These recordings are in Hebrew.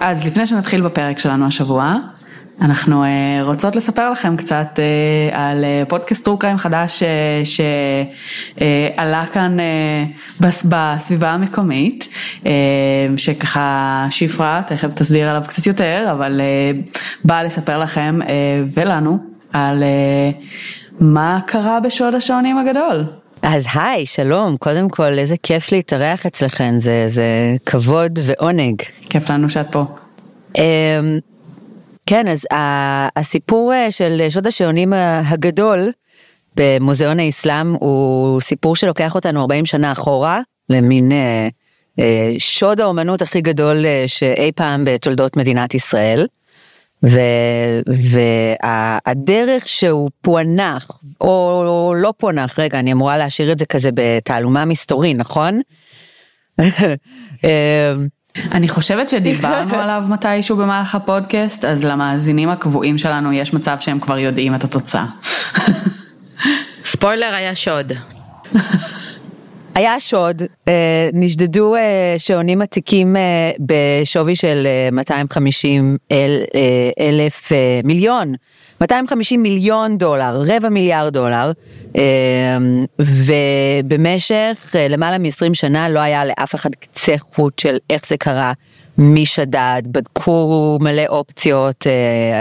אז לפני שנתחיל בפרק שלנו השבוע, אנחנו uh, רוצות לספר לכם קצת uh, על uh, פודקאסט טרו קריים חדש שעלה כאן בס, בסביבה המקומית, שככה שפרה, תכף תסביר עליו קצת יותר, אבל באה לספר לכם ולנו על מה קרה בשוד השעונים הגדול. אז היי, שלום, קודם כל איזה כיף להתארח אצלכם, זה, זה כבוד ועונג. כיף לנו שאת פה. אמ, כן, אז הסיפור אה, של שוד השעונים הגדול במוזיאון האסלאם הוא סיפור שלוקח אותנו 40 שנה אחורה, למין אה, אה, שוד האומנות הכי גדול שאי פעם בתולדות מדינת ישראל. והדרך שהוא פוענח, או לא פוענח, רגע, אני אמורה להשאיר את זה כזה בתעלומה מסתורי, נכון? אני חושבת שדיברנו עליו מתישהו במהלך הפודקאסט, אז למאזינים הקבועים שלנו יש מצב שהם כבר יודעים את התוצאה. ספוילר היה שוד. היה שוד, אה, נשדדו אה, שעונים עתיקים אה, בשווי של 250 אלף מיליון, 250 מיליון דולר, רבע מיליארד דולר, ובמשך למעלה מ-20 שנה לא היה לאף אחד קצה חוט של איך זה קרה, מי שדד, בדקו מלא אופציות,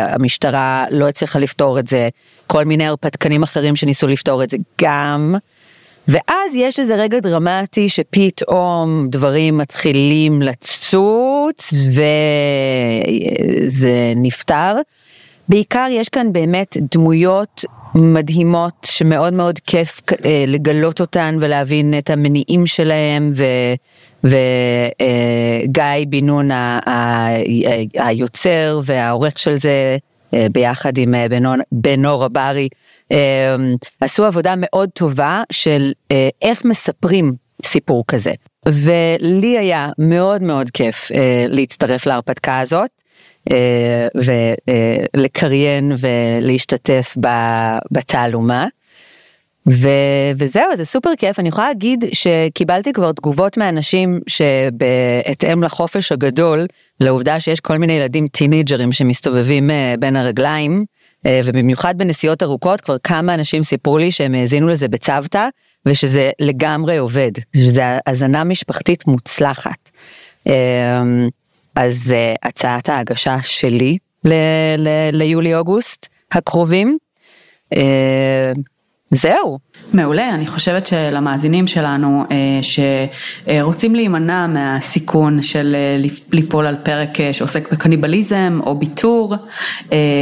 המשטרה לא הצליחה לפתור את זה, כל מיני הרפתקנים אחרים שניסו לפתור את זה גם. ואז יש איזה רגע דרמטי שפתאום דברים מתחילים לצוץ וזה נפתר. בעיקר יש כאן באמת דמויות מדהימות שמאוד מאוד כיף אה, לגלות אותן ולהבין את המניעים שלהם וגיא אה, בן נון היוצר והעורך של זה ביחד עם בנור הברי. אמ, עשו עבודה מאוד טובה של אה, איך מספרים סיפור כזה. ולי היה מאוד מאוד כיף אה, להצטרף להרפתקה הזאת. אה, ולקריין ולהשתתף בתעלומה. ו, וזהו, זה סופר כיף. אני יכולה להגיד שקיבלתי כבר תגובות מאנשים שבהתאם לחופש הגדול, לעובדה שיש כל מיני ילדים טינג'רים שמסתובבים בין הרגליים, אה, ובמיוחד בנסיעות ארוכות כבר כמה אנשים סיפרו לי שהם האזינו לזה בצוותא ושזה לגמרי עובד, שזה האזנה משפחתית מוצלחת. אה, אז אה, הצעת ההגשה שלי ליולי-אוגוסט הקרובים. זהו. מעולה, אני חושבת שלמאזינים שלנו אה, שרוצים להימנע מהסיכון של אה, ליפול על פרק אה, שעוסק בקניבליזם או ביטור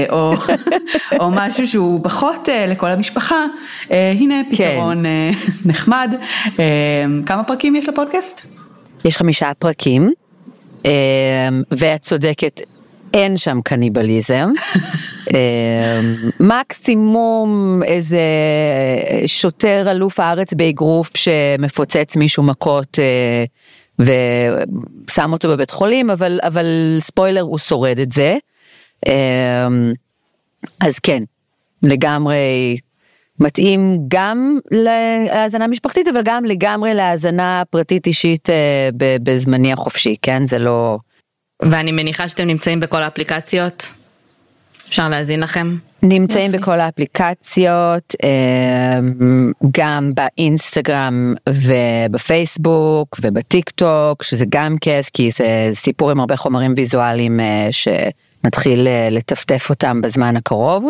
או, או משהו שהוא פחות לכל המשפחה, הנה כן. פתרון כן. נחמד. כמה פרקים יש לפודקאסט? יש חמישה פרקים. ואת צודקת, אין שם קניבליזם. אמ, מקסימום איזה שוטר אלוף הארץ באגרוף שמפוצץ מישהו מכות אה, ושם אותו בבית חולים, אבל, אבל ספוילר הוא שורד את זה. אמ, אז כן, לגמרי מתאים גם להאזנה משפחתית, אבל גם לגמרי להאזנה פרטית אישית אה, בזמני החופשי, כן? זה לא... ואני מניחה שאתם נמצאים בכל האפליקציות? אפשר להאזין לכם? נמצאים יופי. בכל האפליקציות, אמ, גם באינסטגרם ובפייסבוק ובטיק טוק, שזה גם כיף, כי זה סיפור עם הרבה חומרים ויזואליים אה, שנתחיל אה, לטפטף אותם בזמן הקרוב,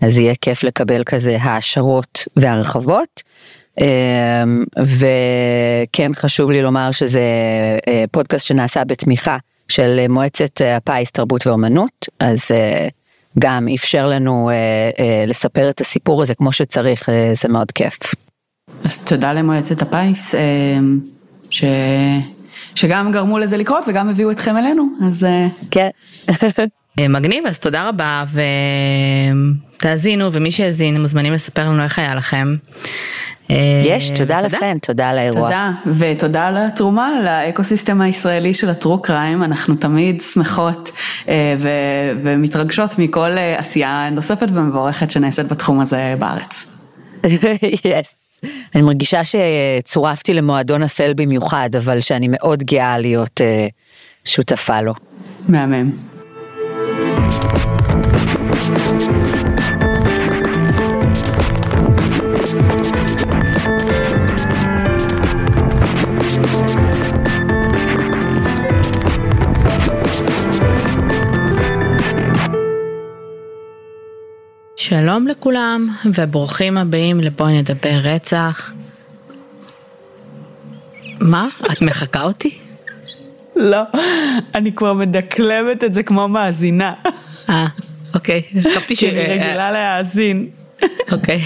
אז יהיה כיף לקבל כזה העשרות והרחבות. אמ, וכן חשוב לי לומר שזה אה, פודקאסט שנעשה בתמיכה של מועצת הפיס תרבות ואומנות, אז גם אפשר לנו אה, אה, לספר את הסיפור הזה כמו שצריך, אה, זה מאוד כיף. אז תודה למועצת הפיס, אה, ש... שגם גרמו לזה לקרות וגם הביאו אתכם אלינו, אז... אה... כן. אה, מגניב, אז תודה רבה ותאזינו ומי שהאזין מוזמנים לספר לנו איך היה לכם. אה, יש, תודה לכם, תודה על האירוע. תודה, ותודה על התרומה לאקוסיסטם הישראלי של הטרו קריים, אנחנו תמיד שמחות אה, ומתרגשות מכל אה, עשייה נוספת ומבורכת שנעשית בתחום הזה בארץ. yes. אני מרגישה שצורפתי למועדון אפל במיוחד, אבל שאני מאוד גאה להיות שותפה לו. מהמם. שלום לכולם וברוכים הבאים לבואי נדבר רצח. מה? את מחקה אותי? לא, אני כבר מדקלמת את זה כמו מאזינה. אה, אוקיי. חשבתי ש... כי אני רגילה להאזין. אוקיי,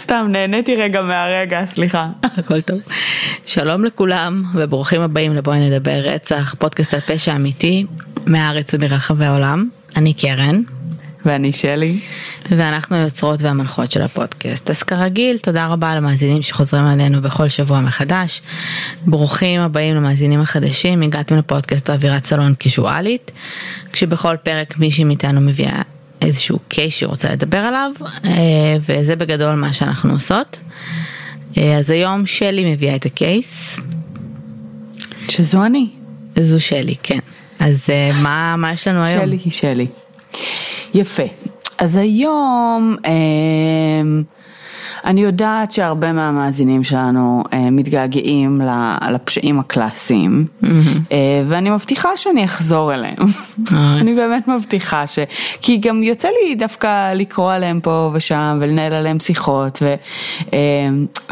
סתם, נהניתי רגע מהרגע, סליחה. הכל טוב. שלום לכולם וברוכים הבאים לבואי נדבר רצח, פודקאסט על פשע אמיתי מהארץ ומרחבי העולם. אני קרן. ואני שלי. ואנחנו היוצרות והמנחות של הפודקאסט. אז כרגיל, תודה רבה למאזינים שחוזרים אלינו בכל שבוע מחדש. ברוכים הבאים למאזינים החדשים, הגעתם לפודקאסט באווירת סלון קיזואלית, כשבכל פרק מישהי מאיתנו מביאה איזשהו קייס שהיא רוצה לדבר עליו, אה, וזה בגדול מה שאנחנו עושות. אה, אז היום שלי מביאה את הקייס, שזו אני. זו שלי, כן. אז אה, מה, מה יש לנו היום? שלי היא שלי. יפה. אז היום אמ, אני יודעת שהרבה מהמאזינים שלנו אה, מתגעגעים לפשעים הקלאסיים, אה, ואני מבטיחה שאני אחזור אליהם. אני באמת מבטיחה ש... כי גם יוצא לי דווקא לקרוא עליהם פה ושם ולנהל עליהם שיחות, ו...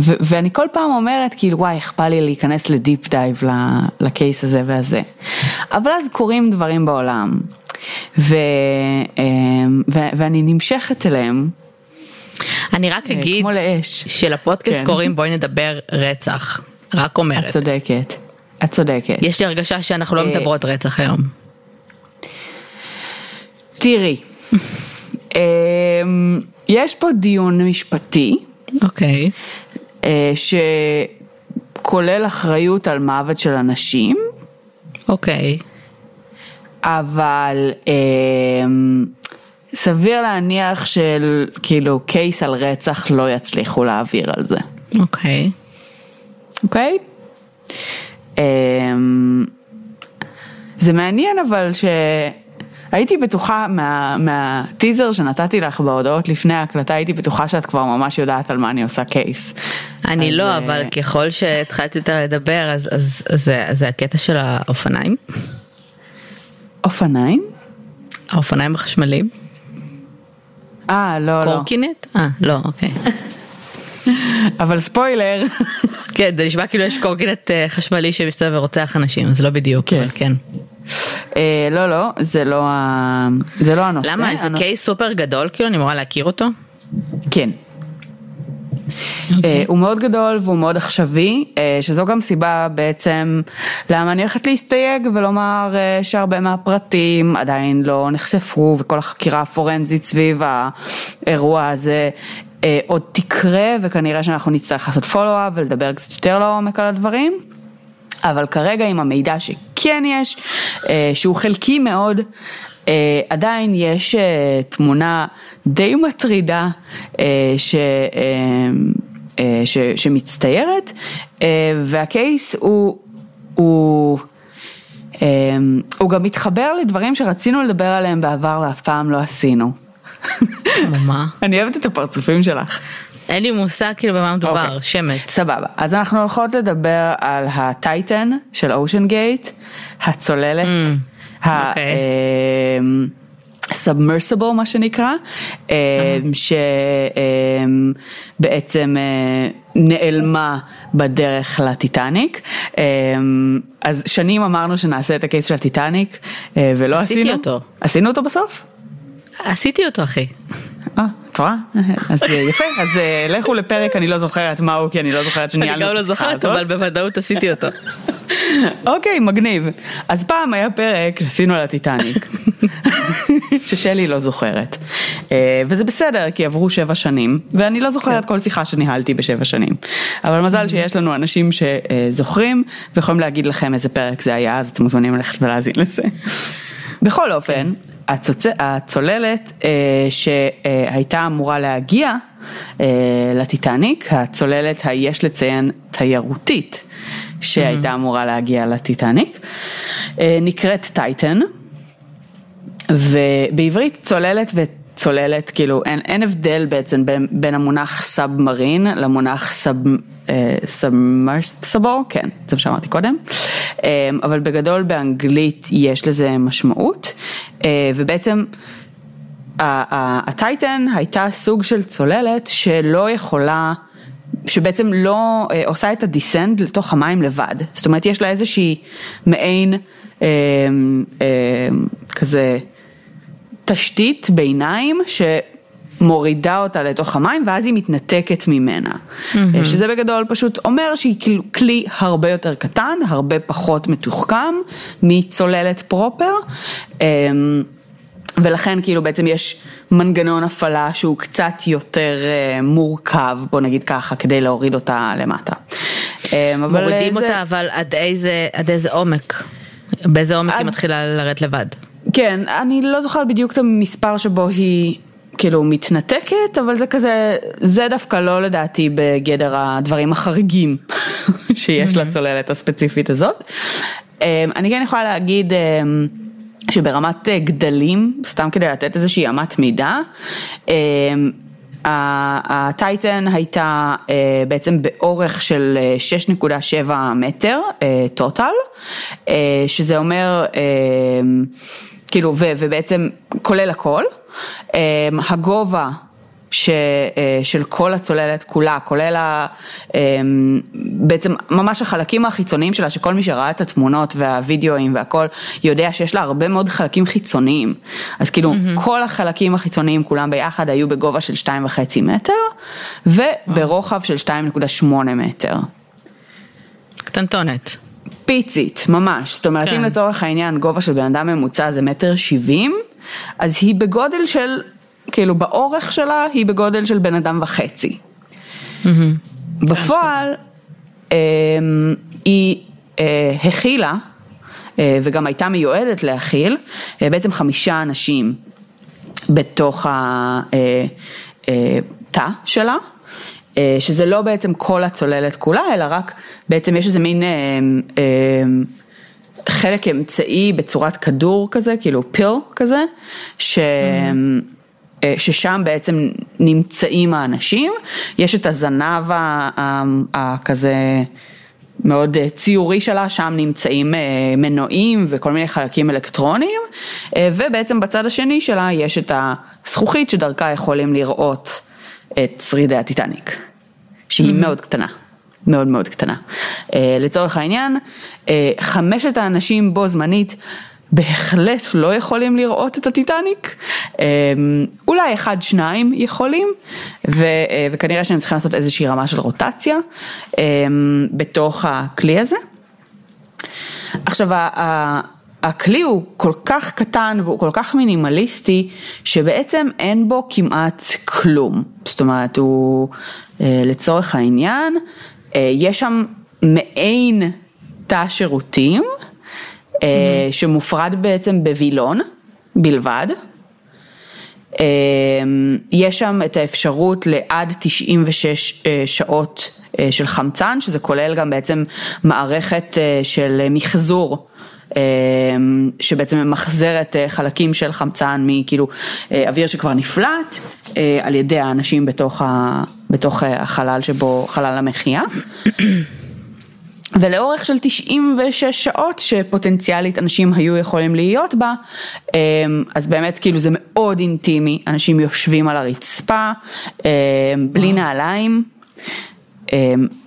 ו... ואני כל פעם אומרת כאילו וואי איך בא לי להיכנס ל deep dive ל case הזה והזה. אבל אז קורים דברים בעולם. ו, אמ, ו, ואני נמשכת אליהם, אני רק אה, אגיד. שלפודקאסט כן. קוראים בואי נדבר רצח. רק את אומרת. צודקת, את צודקת. יש לי הרגשה שאנחנו לא אה, מדברות רצח היום. תראי, אמ, יש פה דיון משפטי אוקיי. אה, שכולל אחריות על מוות של אנשים, אוקיי. אבל אמ, סביר להניח של כאילו קייס על רצח לא יצליחו להעביר על זה, אוקיי. אוקיי? אמ, זה מעניין אבל שהייתי בטוחה מה, מהטיזר שנתתי לך בהודעות לפני ההקלטה הייתי בטוחה שאת כבר ממש יודעת על מה אני עושה קייס. אני אז, לא, אה, אבל ככל שהתחלתי יותר לדבר, אז- אז אז זה- זה הקטע של האופניים. אופניים? האופניים החשמליים. אה לא לא, קורקינט? אה, לא, אוקיי. אבל ספוילר, כן, זה נשמע כאילו יש קורקינט אה, חשמלי שמסתובב ורוצח אנשים, אז לא בדיוק, כן. אבל כן. אה, לא לא, זה לא, זה לא הנושא. למה? זה הנושא- קייס סופר גדול, כאילו, אני אמורה להכיר אותו? כן. אוקיי. אה, הוא מאוד גדול והוא מאוד עכשווי, אה, שזו גם סיבה בעצם למה אני הולכת להסתייג ולומר אה, שהרבה מהפרטים עדיין לא נחשפו וכל החקירה הפורנזית סביב האירוע הזה עוד תקרה וכנראה שאנחנו נצטרך לעשות פולו-אפ ולדבר קצת יותר לעומק על הדברים. אבל כרגע עם המידע שכן יש, אה, שהוא חלקי מאוד, אה, עדיין יש אה, תמונה די מטרידה ש, ש, שמצטיירת, והקייס הוא, הוא, הוא גם מתחבר לדברים שרצינו לדבר עליהם בעבר ואף פעם לא עשינו. מה? אני אוהבת את הפרצופים שלך. אין לי מושג כאילו במה מדובר, אוקיי. שמץ. סבבה, אז אנחנו הולכות לדבר על הטייטן של אושן גייט, הצוללת, אוקיי. סאבמרסיבל מה שנקרא, אה, שבעצם אה, נעלמה בדרך לטיטניק. אה, אז שנים אמרנו שנעשה את הקייס של הטיטניק אה, ולא עשיתי עשינו. אותו. עשינו אותו בסוף? עשיתי אותו אחי. אה, את רואה? אז אה, יפה, אז אה, לכו לפרק, אני לא זוכרת מהו, כי אני לא זוכרת אני שניהלנו גם את לא השיחה זוכרת, הזאת. אבל בוודאות עשיתי אותו. אוקיי, מגניב. אז פעם היה פרק שעשינו על הטיטניק, ששלי לא זוכרת. אה, וזה בסדר, כי עברו שבע שנים, ואני לא זוכרת כל שיחה שניהלתי בשבע שנים. אבל מזל שיש לנו אנשים שזוכרים, ויכולים להגיד לכם איזה פרק זה היה, אז אתם מוזמנים ללכת ולהאזין לזה. בכל אופן, הצוצ... הצוללת אה, שהייתה אמורה להגיע אה, לטיטניק, הצוללת היש לציין תיירותית, שהייתה אמורה להגיע לטיטניק, אה, נקראת טייטן, ובעברית צוללת וצוללת, כאילו אין, אין הבדל בעצם בין, בין המונח submarine למונח sub... submersible, כן, זה מה שאמרתי קודם, אה, אבל בגדול באנגלית יש לזה משמעות, אה, ובעצם הטייטן הייתה סוג של צוללת שלא יכולה, שבעצם לא אה, עושה את ה descent לתוך המים לבד, זאת אומרת יש לה איזושהי מעין כזה תשתית ביניים ש... מורידה אותה לתוך המים ואז היא מתנתקת ממנה. Mm-hmm. שזה בגדול פשוט אומר שהיא כאילו כלי הרבה יותר קטן, הרבה פחות מתוחכם מצוללת פרופר. אמ, ולכן כאילו בעצם יש מנגנון הפעלה שהוא קצת יותר אה, מורכב, בוא נגיד ככה, כדי להוריד אותה למטה. אמ, מורידים זה... אותה אבל עד איזה, עד איזה עומק? באיזה עומק עד... היא מתחילה לרדת לבד? כן, אני לא זוכרת בדיוק את המספר שבו היא כאילו מתנתקת, אבל זה כזה, זה דווקא לא לדעתי בגדר הדברים החריגים שיש. לצוללת הספציפית הזאת. אמ, אני כן יכולה להגיד אמ, שברמת אה, גדלים, סתם כדי לתת איזושהי אמת מידה, אמ, הטייטן הייתה אה, בעצם באורך של 6.7 אה, מטר טוטל, שזה אומר, כאילו, ובעצם כולל הכל. אמ, הגובה ש, אה, של כל הצוללת כולה, כולל ה, אמ, בעצם ממש החלקים החיצוניים שלה, שכל מי שראה את התמונות והווידאוים והכל, יודע שיש לה הרבה מאוד חלקים חיצוניים. אז כאילו mm-hmm. כל החלקים החיצוניים כולם ביחד היו בגובה של 2.5 מטר, וברוחב של 2.8 מטר. קטנטונת. פיצית, ממש. זאת אומרת, כן. אם לצורך העניין גובה של בן אדם ממוצע זה מטר שבעים, אז היא בגודל של, כאילו באורך שלה היא בגודל של בן אדם וחצי. בפועל אמ, היא אה, הכילה אה, וגם הייתה מיועדת להכיל אה, בעצם חמישה אנשים בתוך התא שלה. שזה לא בעצם כל הצוללת כולה, אלא רק בעצם יש איזה מין חלק אמצעי בצורת כדור כזה, כאילו פיל כזה, ש... mm. ששם בעצם נמצאים האנשים, יש את הזנב הכזה מאוד אה, ציורי שלה, שם נמצאים אה, מנועים וכל מיני חלקים אלקטרוניים, ובעצם בצד השני שלה יש את הזכוכית שדרכה יכולים לראות את שרידי הטיטניק, שהיא. מאוד קטנה. מאוד מאוד קטנה. אה, לצורך העניין, אה, חמשת האנשים בו זמנית בהחלט לא יכולים לראות את הטיטניק, אה, אולי אחד שניים יכולים, ו, וכנראה שהם צריכים לעשות איזושהי רמה של רוטציה בתוך הכלי הזה. עכשיו, הכלי הוא כל כך קטן והוא כל כך מינימליסטי, שבעצם אין בו כמעט כלום. זאת אומרת, הוא לצורך העניין, אה, יש שם מעין תא שירותים mm-hmm. שמופרד בעצם בווילון בלבד. אה, יש שם את האפשרות לעד 96 שעות של חמצן, שזה כולל גם בעצם מערכת של מחזור. שבעצם ממחזרת חלקים של חמצן מכאילו אוויר שכבר נפלט על ידי האנשים בתוך, ה, בתוך החלל שבו, חלל המחיה. ולאורך של 96 שעות שפוטנציאלית אנשים היו יכולים להיות בה, אז באמת כאילו זה מאוד אינטימי, אנשים יושבים על הרצפה, בלי נעליים,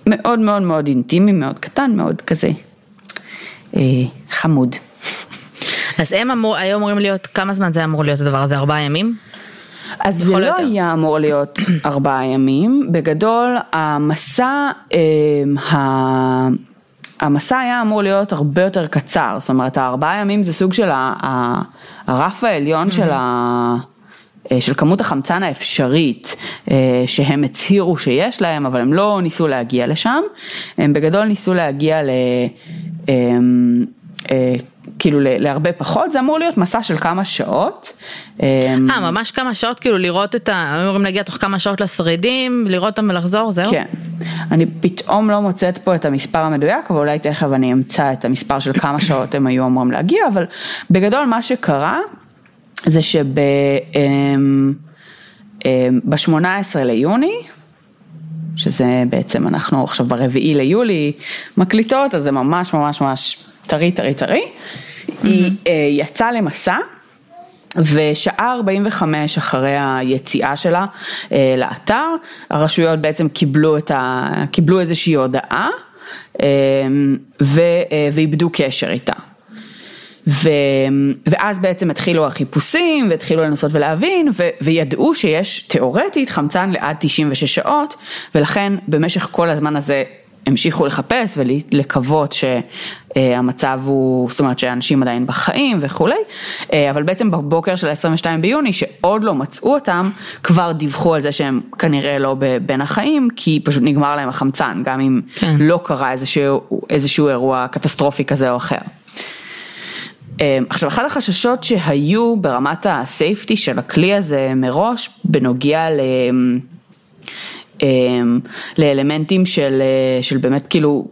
מאוד מאוד מאוד אינטימי, מאוד קטן, מאוד כזה. אה, חמוד. אז הם אמור, היו אמורים להיות, כמה זמן זה אמור להיות הדבר הזה? ארבעה ימים? אז זה לא יותר. היה אמור להיות ארבעה ימים, בגדול המסע, אה, המסע היה אמור להיות הרבה יותר קצר, זאת אומרת הארבעה ימים זה סוג של הרף העליון של ה... אה, של כמות החמצן האפשרית אה, שהם הצהירו שיש להם, אבל הם לא ניסו להגיע לשם, הם בגדול ניסו להגיע ל... כאילו להרבה פחות, זה אמור להיות מסע של כמה שעות. אה, ממש כמה שעות, כאילו לראות את ה... אמורים להגיע תוך כמה שעות לשרידים, לראות אותם ולחזור, זהו? כן. אני פתאום לא מוצאת פה את המספר המדויק, אבל אולי תכף אני אמצא את המספר של כמה שעות הם היו אמורים להגיע, אבל בגדול מה שקרה זה שב... ב-18 ליוני, שזה בעצם אנחנו עכשיו ברביעי ליולי מקליטות, אז זה ממש ממש ממש טרי טרי טרי, היא אה, יצאה למסע. ושעה 45 אחרי היציאה שלה אה, לאתר, הרשויות בעצם קיבלו, את ה, קיבלו איזושהי הודעה אה, ואיבדו קשר איתה. ו, ואז בעצם התחילו החיפושים והתחילו לנסות ולהבין ו, וידעו שיש תיאורטית חמצן לעד 96 שעות ולכן במשך כל הזמן הזה המשיכו לחפש ולקוות שהמצב הוא, זאת אומרת שאנשים עדיין בחיים וכולי, אבל בעצם בבוקר של ה-22 ביוני שעוד לא מצאו אותם, כבר דיווחו על זה שהם כנראה לא בין החיים, כי פשוט נגמר להם החמצן, גם אם כן. לא קרה איזשהו, איזשהו אירוע קטסטרופי כזה או אחר. אמ, עכשיו אחד החששות שהיו ברמת הסייפטי של הכלי הזה מראש בנוגע ל... אמ, לאלמנטים של, של באמת כאילו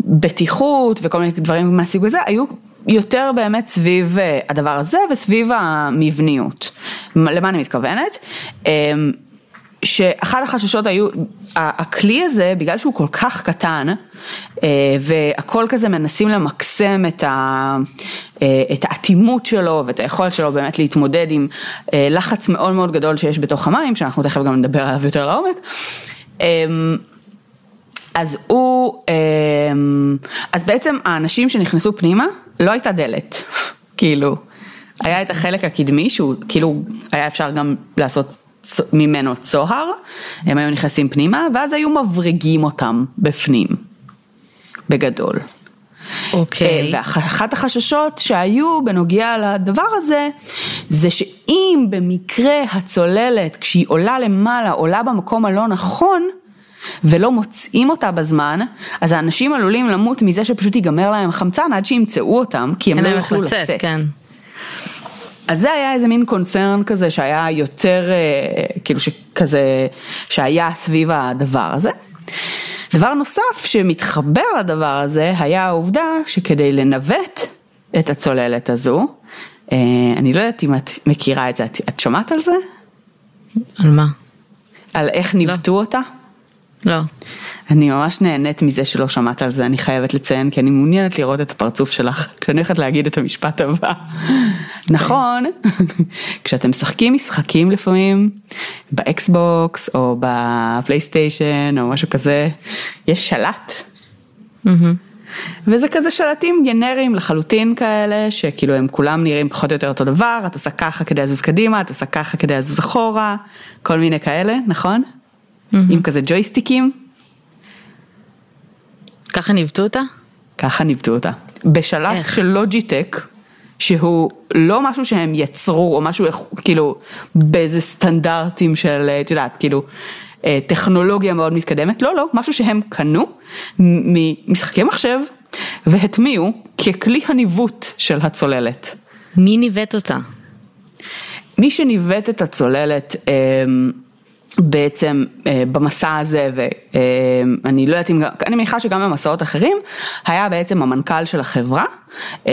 בטיחות וכל מיני דברים מהסוג הזה, היו יותר באמת סביב אה, הדבר הזה וסביב המבניות. למה אני מתכוונת? אמ, שאחד החששות היו, הכלי הזה, בגלל שהוא כל כך קטן, אה, והכל כזה מנסים למקסם את, ה, אה, את האטימות שלו ואת היכולת שלו באמת להתמודד עם אה, לחץ מאוד מאוד גדול שיש בתוך המים, שאנחנו תכף גם נדבר עליו יותר לעומק. אז הוא, אז בעצם האנשים שנכנסו פנימה, לא הייתה דלת, כאילו, היה את החלק הקדמי שהוא כאילו היה אפשר גם לעשות ממנו צוהר, הם היו נכנסים פנימה, ואז היו מבריגים אותם בפנים, בגדול. אוקיי. Okay. אה, ואחת החששות שהיו בנוגע לדבר הזה, זה שאם במקרה הצוללת, כשהיא עולה למעלה, עולה במקום הלא נכון, ולא מוצאים אותה בזמן, אז האנשים עלולים למות מזה שפשוט ייגמר להם חמצן עד שימצאו אותם, כי הם לא יוכלו לצאת. לצאת. כן. אז זה היה איזה מין קונצרן כזה שהיה יותר, אה, כאילו שכזה, שהיה סביב הדבר הזה. דבר נוסף שמתחבר לדבר הזה היה העובדה שכדי לנווט את הצוללת הזו, אה, אני לא יודעת אם את מכירה את זה, את, את שמעת על זה? על מה? על איך ניווטו לא. אותה? לא. אני ממש נהנית מזה שלא שמעת על זה, אני חייבת לציין, כי אני מעוניינת לראות את הפרצוף שלך כשאני הולכת להגיד את המשפט הבא. נכון, כשאתם משחקים משחקים לפעמים, באקסבוקס או בפלייסטיישן או משהו כזה, יש שלט. וזה כזה שלטים גנריים לחלוטין כאלה, שכאילו הם כולם נראים פחות או יותר אותו דבר, את עושה ככה כדי לזוז קדימה, את עושה ככה כדי לזוז אחורה, כל מיני כאלה, נכון? עם כזה ג'ויסטיקים. ככה ניווטו אותה? ככה ניווטו אותה. בשלט איך? של לוג'יטק, שהוא לא משהו שהם יצרו, או משהו כאילו באיזה סטנדרטים של, את יודעת, כאילו, אה, טכנולוגיה מאוד מתקדמת, לא, לא, משהו שהם קנו ממשחקי מחשב והטמיעו ככלי הניווט של הצוללת. מי ניווט אותה? מי שניווט את הצוללת, אמ, בעצם אה, במסע הזה, ואני לא יודעת אם, אני מניחה שגם במסעות אחרים, היה בעצם המנכ"ל של החברה, אה,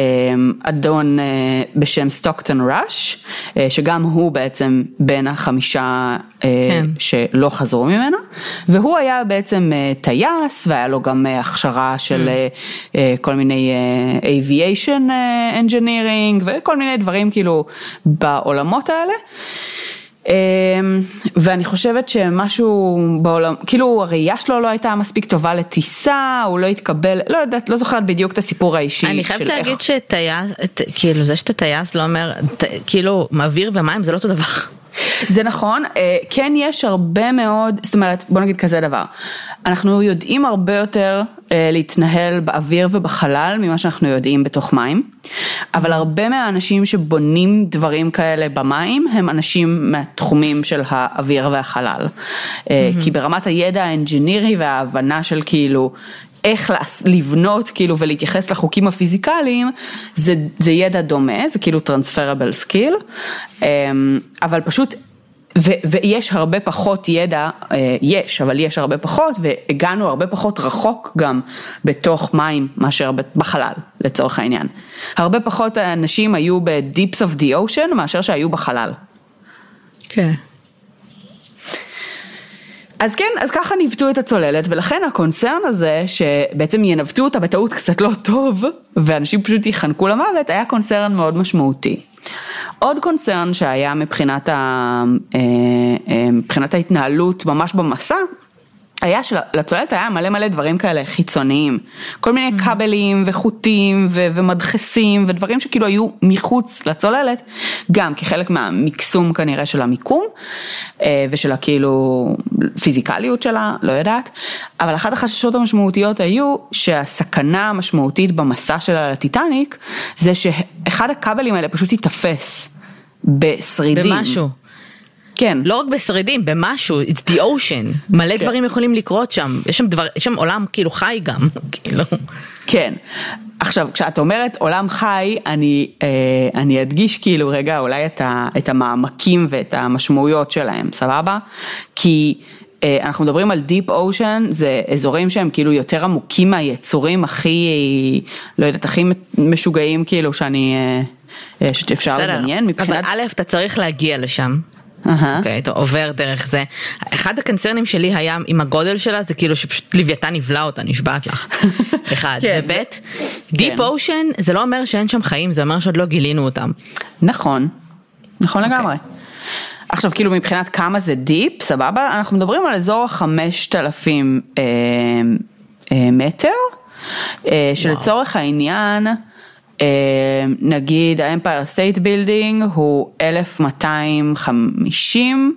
אדון אה, בשם סטוקטון ראש, שגם הוא בעצם בין החמישה כן. שלא חזרו ממנה, והוא היה בעצם טייס, והיה לו גם הכשרה של mm. כל מיני aviation engineering וכל מיני דברים כאילו בעולמות האלה. אמ, ואני חושבת שמשהו בעולם, כאילו הראייה שלו לא הייתה מספיק טובה לטיסה, הוא לא התקבל, לא יודעת, לא זוכרת בדיוק את הסיפור האישי. אני חייבת להגיד איך... שטייס, כאילו זה שאתה טייס לא אומר, כאילו אוויר ומים זה לא אותו דבר. זה נכון, אה, כן יש הרבה מאוד, זאת אומרת, בוא נגיד כזה דבר, אנחנו יודעים הרבה יותר אה, להתנהל באוויר ובחלל ממה שאנחנו יודעים בתוך מים, אבל הרבה מהאנשים שבונים דברים כאלה במים הם אנשים מהתחומים של האוויר והחלל, mm-hmm. כי ברמת הידע ה engineering וההבנה של כאילו איך לבנות כאילו ולהתייחס לחוקים הפיזיקליים זה, זה ידע דומה, זה כאילו transferable skill, אבל פשוט ו- ויש הרבה פחות ידע, אה, יש, אבל יש הרבה פחות, והגענו הרבה פחות רחוק גם בתוך מים מאשר בחלל, לצורך העניין. הרבה פחות אנשים היו ב-Deeps of the Ocean מאשר שהיו בחלל. כן. אז כן, אז ככה ניווטו את הצוללת, ולכן הקונצרן הזה, שבעצם ינווטו אותה בטעות קצת לא טוב, ואנשים פשוט ייחנקו למוות, היה קונצרן מאוד משמעותי. עוד קונצרן שהיה מבחינת, ה, אה, אה, מבחינת ההתנהלות ממש במסע, היה שלצוללת היה מלא מלא דברים כאלה חיצוניים, כל מיני mm-hmm. כבלים וחוטים ו- ומדחסים ודברים שכאילו היו מחוץ לצוללת, גם כחלק מהמקסום כנראה של המיקום אה, ושל הכאילו פיזיקליות שלה, לא יודעת, אבל אחת החששות המשמעותיות היו שהסכנה המשמעותית במסע שלה לטיטניק זה שאחד הכבלים האלה פשוט ייתפס בשרידים. במשהו. כן. לא רק בשרידים, במשהו, it's the ocean, מלא כן. דברים יכולים לקרות שם, יש שם, דבר, יש שם עולם כאילו חי גם, כאילו. כן, עכשיו כשאת אומרת עולם חי, אני, אה, אני אדגיש כאילו רגע אולי את, ה, את המעמקים ואת המשמעויות שלהם, סבבה? כי אה, אנחנו מדברים על Deep Ocean, זה אזורים שהם כאילו יותר עמוקים מהיצורים הכי, לא יודעת, הכי משוגעים כאילו שאני, אה, שאפשר לדמיין מבחינת... אבל א', אתה צריך להגיע לשם. אוקיי, אתה עובר דרך זה. אחד הקונצרנים שלי היה עם הגודל שלה, זה כאילו שפשוט לוויתן בלע אותה, נשבעת לך. אחד. כן. וב', deep ocean זה לא אומר שאין שם חיים, זה אומר שעוד לא גילינו אותם. נכון, נכון אוקיי. לגמרי. עכשיו כאילו מבחינת כמה זה deep, סבבה? אנחנו מדברים על אזור החמשת אלפים אה, אה, מטר, אה, שלצורך העניין, נגיד האמפייר סטייט בילדינג הוא 1250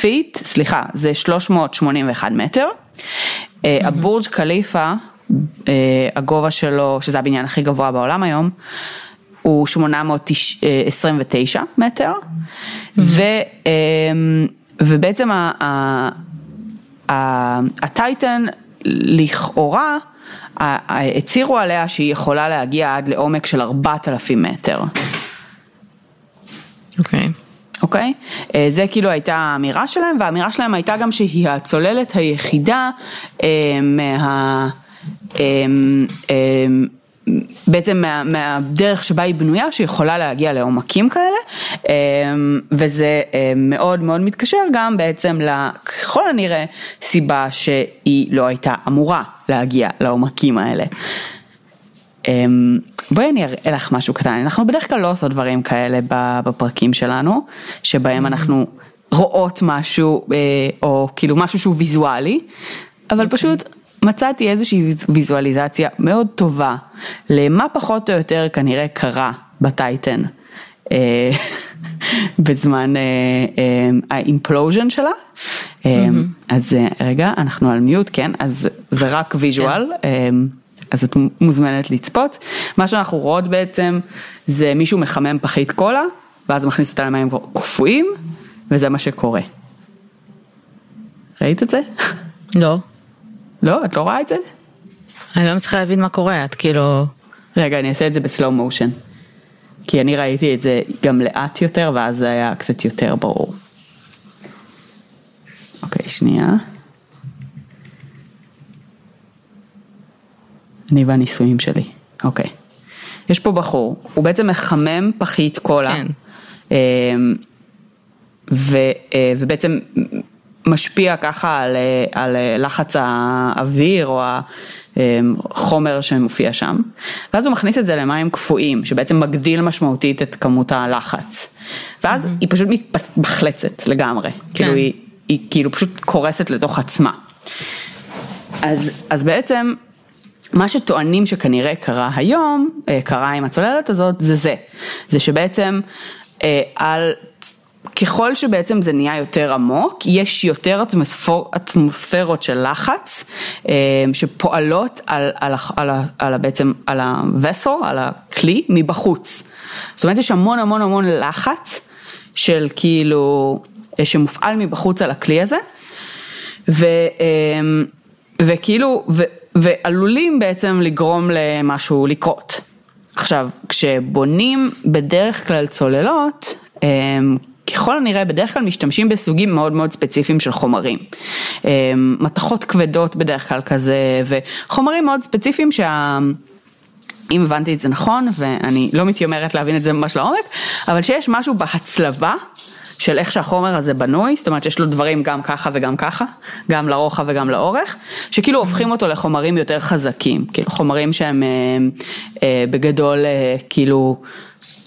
feet, סליחה, זה 381 מטר. אה, הבורג' חליפה, אה, הגובה שלו, שזה הבניין הכי גבוה בעולם היום, הוא 829 מטר, ו, ובעצם הטייטן לכאורה, הצהירו עליה שהיא יכולה להגיע עד לעומק של 4,000 מטר. אוקיי. Okay. אוקיי? Okay? זה כאילו הייתה האמירה שלהם, והאמירה שלהם הייתה גם שהיא הצוללת היחידה אה, מה... אה, בעצם מה, מהדרך שבה היא בנויה שיכולה להגיע לעומקים כאלה וזה מאוד מאוד מתקשר גם בעצם ככל הנראה סיבה שהיא לא הייתה אמורה להגיע לעומקים האלה. אמ, בואי אני אראה לך משהו קטן, אנחנו בדרך כלל לא עושות דברים כאלה בפרקים שלנו, שבהם mm-hmm. אנחנו רואות משהו, אה, או כאילו משהו שהוא ויזואלי, אבל אוקיי. פשוט מצאתי איזושהי ויזואליזציה מאוד טובה למה פחות או יותר כנראה קרה בטייטן. אה, בזמן ה implosion שלה. אז אה, רגע, אנחנו על mute, כן, אז זה רק visual, כן. אמ, אז את מוזמנת לצפות. מה שאנחנו רואות בעצם זה מישהו מחמם פחית קולה, ואז מכניס אותה למים קפואים, וזה מה שקורה. ראית את זה? לא. לא? את לא רואה את זה? אני לא מצליחה להבין מה קורה, את כאילו... רגע, אני אעשה את זה בסלואו מושן. כי אני ראיתי את זה גם לאט יותר, ואז זה היה קצת יותר ברור. אוקיי, שנייה. אני והניסויים שלי, אוקיי. יש פה בחור, הוא בעצם מחמם פחית קולה. כן. אמ, ו, אה, ובעצם משפיע ככה על, אה, על אה, לחץ האוויר או החומר שמופיע שם, ואז הוא מכניס את זה למים קפואים, שבעצם מגדיל משמעותית את כמות הלחץ, ואז mm-hmm. היא פשוט מתבחלצת לגמרי, כן. כאילו היא, היא כאילו פשוט קורסת לתוך עצמה. אז, אז בעצם מה שטוענים שכנראה קרה היום, אה, קרה עם הצוללת הזאת, זה זה, זה שבעצם על, ככל שבעצם זה נהיה יותר עמוק, יש יותר אטמוספר, אטמוספרות של לחץ אה, שפועלות על, על, על, על, בעצם על הווסל, על הכלי, מבחוץ. זאת אומרת יש המון המון המון לחץ של כאילו, שמופעל מבחוץ על הכלי הזה. ו... וכאילו, ו, ועלולים בעצם לגרום למשהו לקרות. עכשיו, כשבונים בדרך כלל צוללות, אמ, ככל הנראה בדרך כלל משתמשים בסוגים מאוד מאוד ספציפיים של חומרים. אמ, מתכות כבדות בדרך כלל כזה, וחומרים מאוד ספציפיים שה... אם הבנתי את זה נכון, ואני לא מתיימרת להבין את זה ממש לעומק, אבל שיש משהו בהצלבה של איך שהחומר הזה בנוי, זאת אומרת שיש לו דברים גם ככה וגם ככה, גם לרוחב וגם לאורך, שכאילו הופכים אותו לחומרים יותר חזקים, כאילו חומרים שהם אה, אה, בגדול אה, כאילו,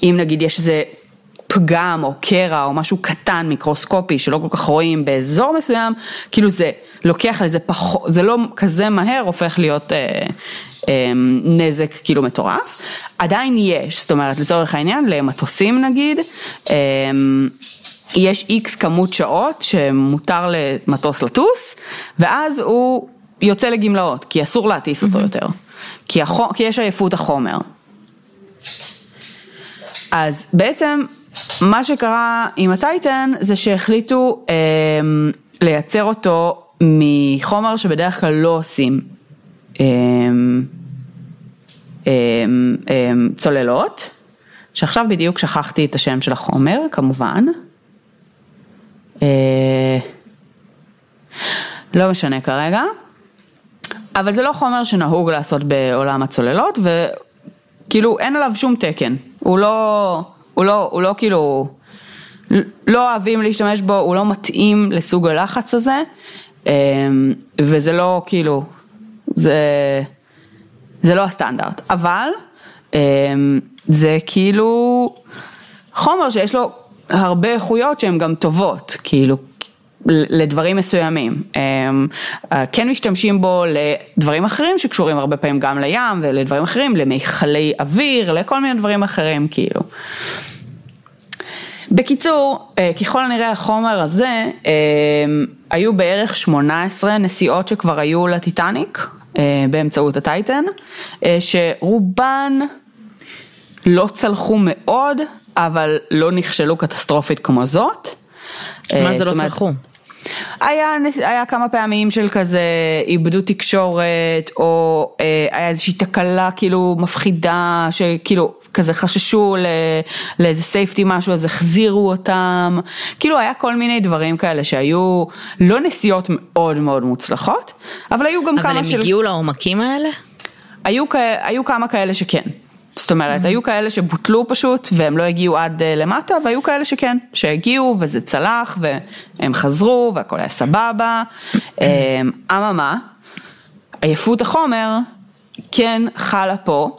אם נגיד יש איזה פגם או קרע או משהו קטן מיקרוסקופי שלא כל כך רואים באזור מסוים, כאילו זה לוקח לזה פחות, זה לא כזה מהר הופך להיות אה, אה, נזק כאילו מטורף, עדיין יש, זאת אומרת לצורך העניין למטוסים נגיד, אה, יש איקס כמות שעות שמותר למטוס לטוס, ואז הוא יוצא לגמלאות, כי אסור להטיס אותו יותר, כי, החו, כי יש עייפות החומר. אז בעצם מה שקרה עם הטייטן זה שהחליטו אה, לייצר אותו מחומר שבדרך כלל לא עושים אה, אה, אה, צוללות, שעכשיו בדיוק שכחתי את השם של החומר כמובן. אה, לא משנה כרגע, אבל זה לא חומר שנהוג לעשות בעולם הצוללות וכאילו אין עליו שום תקן, הוא לא, הוא לא, הוא לא כאילו, לא אוהבים להשתמש בו, הוא לא מתאים לסוג הלחץ הזה אה, וזה לא כאילו, זה, זה לא הסטנדרט, אבל אה, זה כאילו חומר שיש לו הרבה איכויות שהן גם טובות, כאילו, לדברים מסוימים. הם כן משתמשים בו לדברים אחרים שקשורים הרבה פעמים גם לים ולדברים אחרים, למיכלי אוויר, לכל מיני דברים אחרים, כאילו. בקיצור, ככל הנראה החומר הזה, היו בערך 18 נסיעות שכבר היו לטיטניק באמצעות הטייטן, שרובן לא צלחו מאוד, אבל לא נכשלו קטסטרופית כמו זאת. מה זה לא צלחו? היה, היה כמה פעמים של כזה איבדו תקשורת, או אה, היה איזושהי תקלה כאילו מפחידה, שכאילו כזה חששו לא, לאיזה סייפטי משהו, אז החזירו אותם, כאילו היה כל מיני דברים כאלה שהיו לא נסיעות מאוד מאוד מוצלחות, אבל היו גם אבל כמה של... אבל הם הגיעו לעומקים האלה? היו, היו כמה כאלה שכן. זאת אומרת, mm-hmm. היו כאלה שבוטלו פשוט והם לא הגיעו עד uh, למטה, והיו כאלה שכן, שהגיעו וזה צלח והם חזרו והכל היה סבבה. אמ, אממה, עייפות החומר כן חלה פה,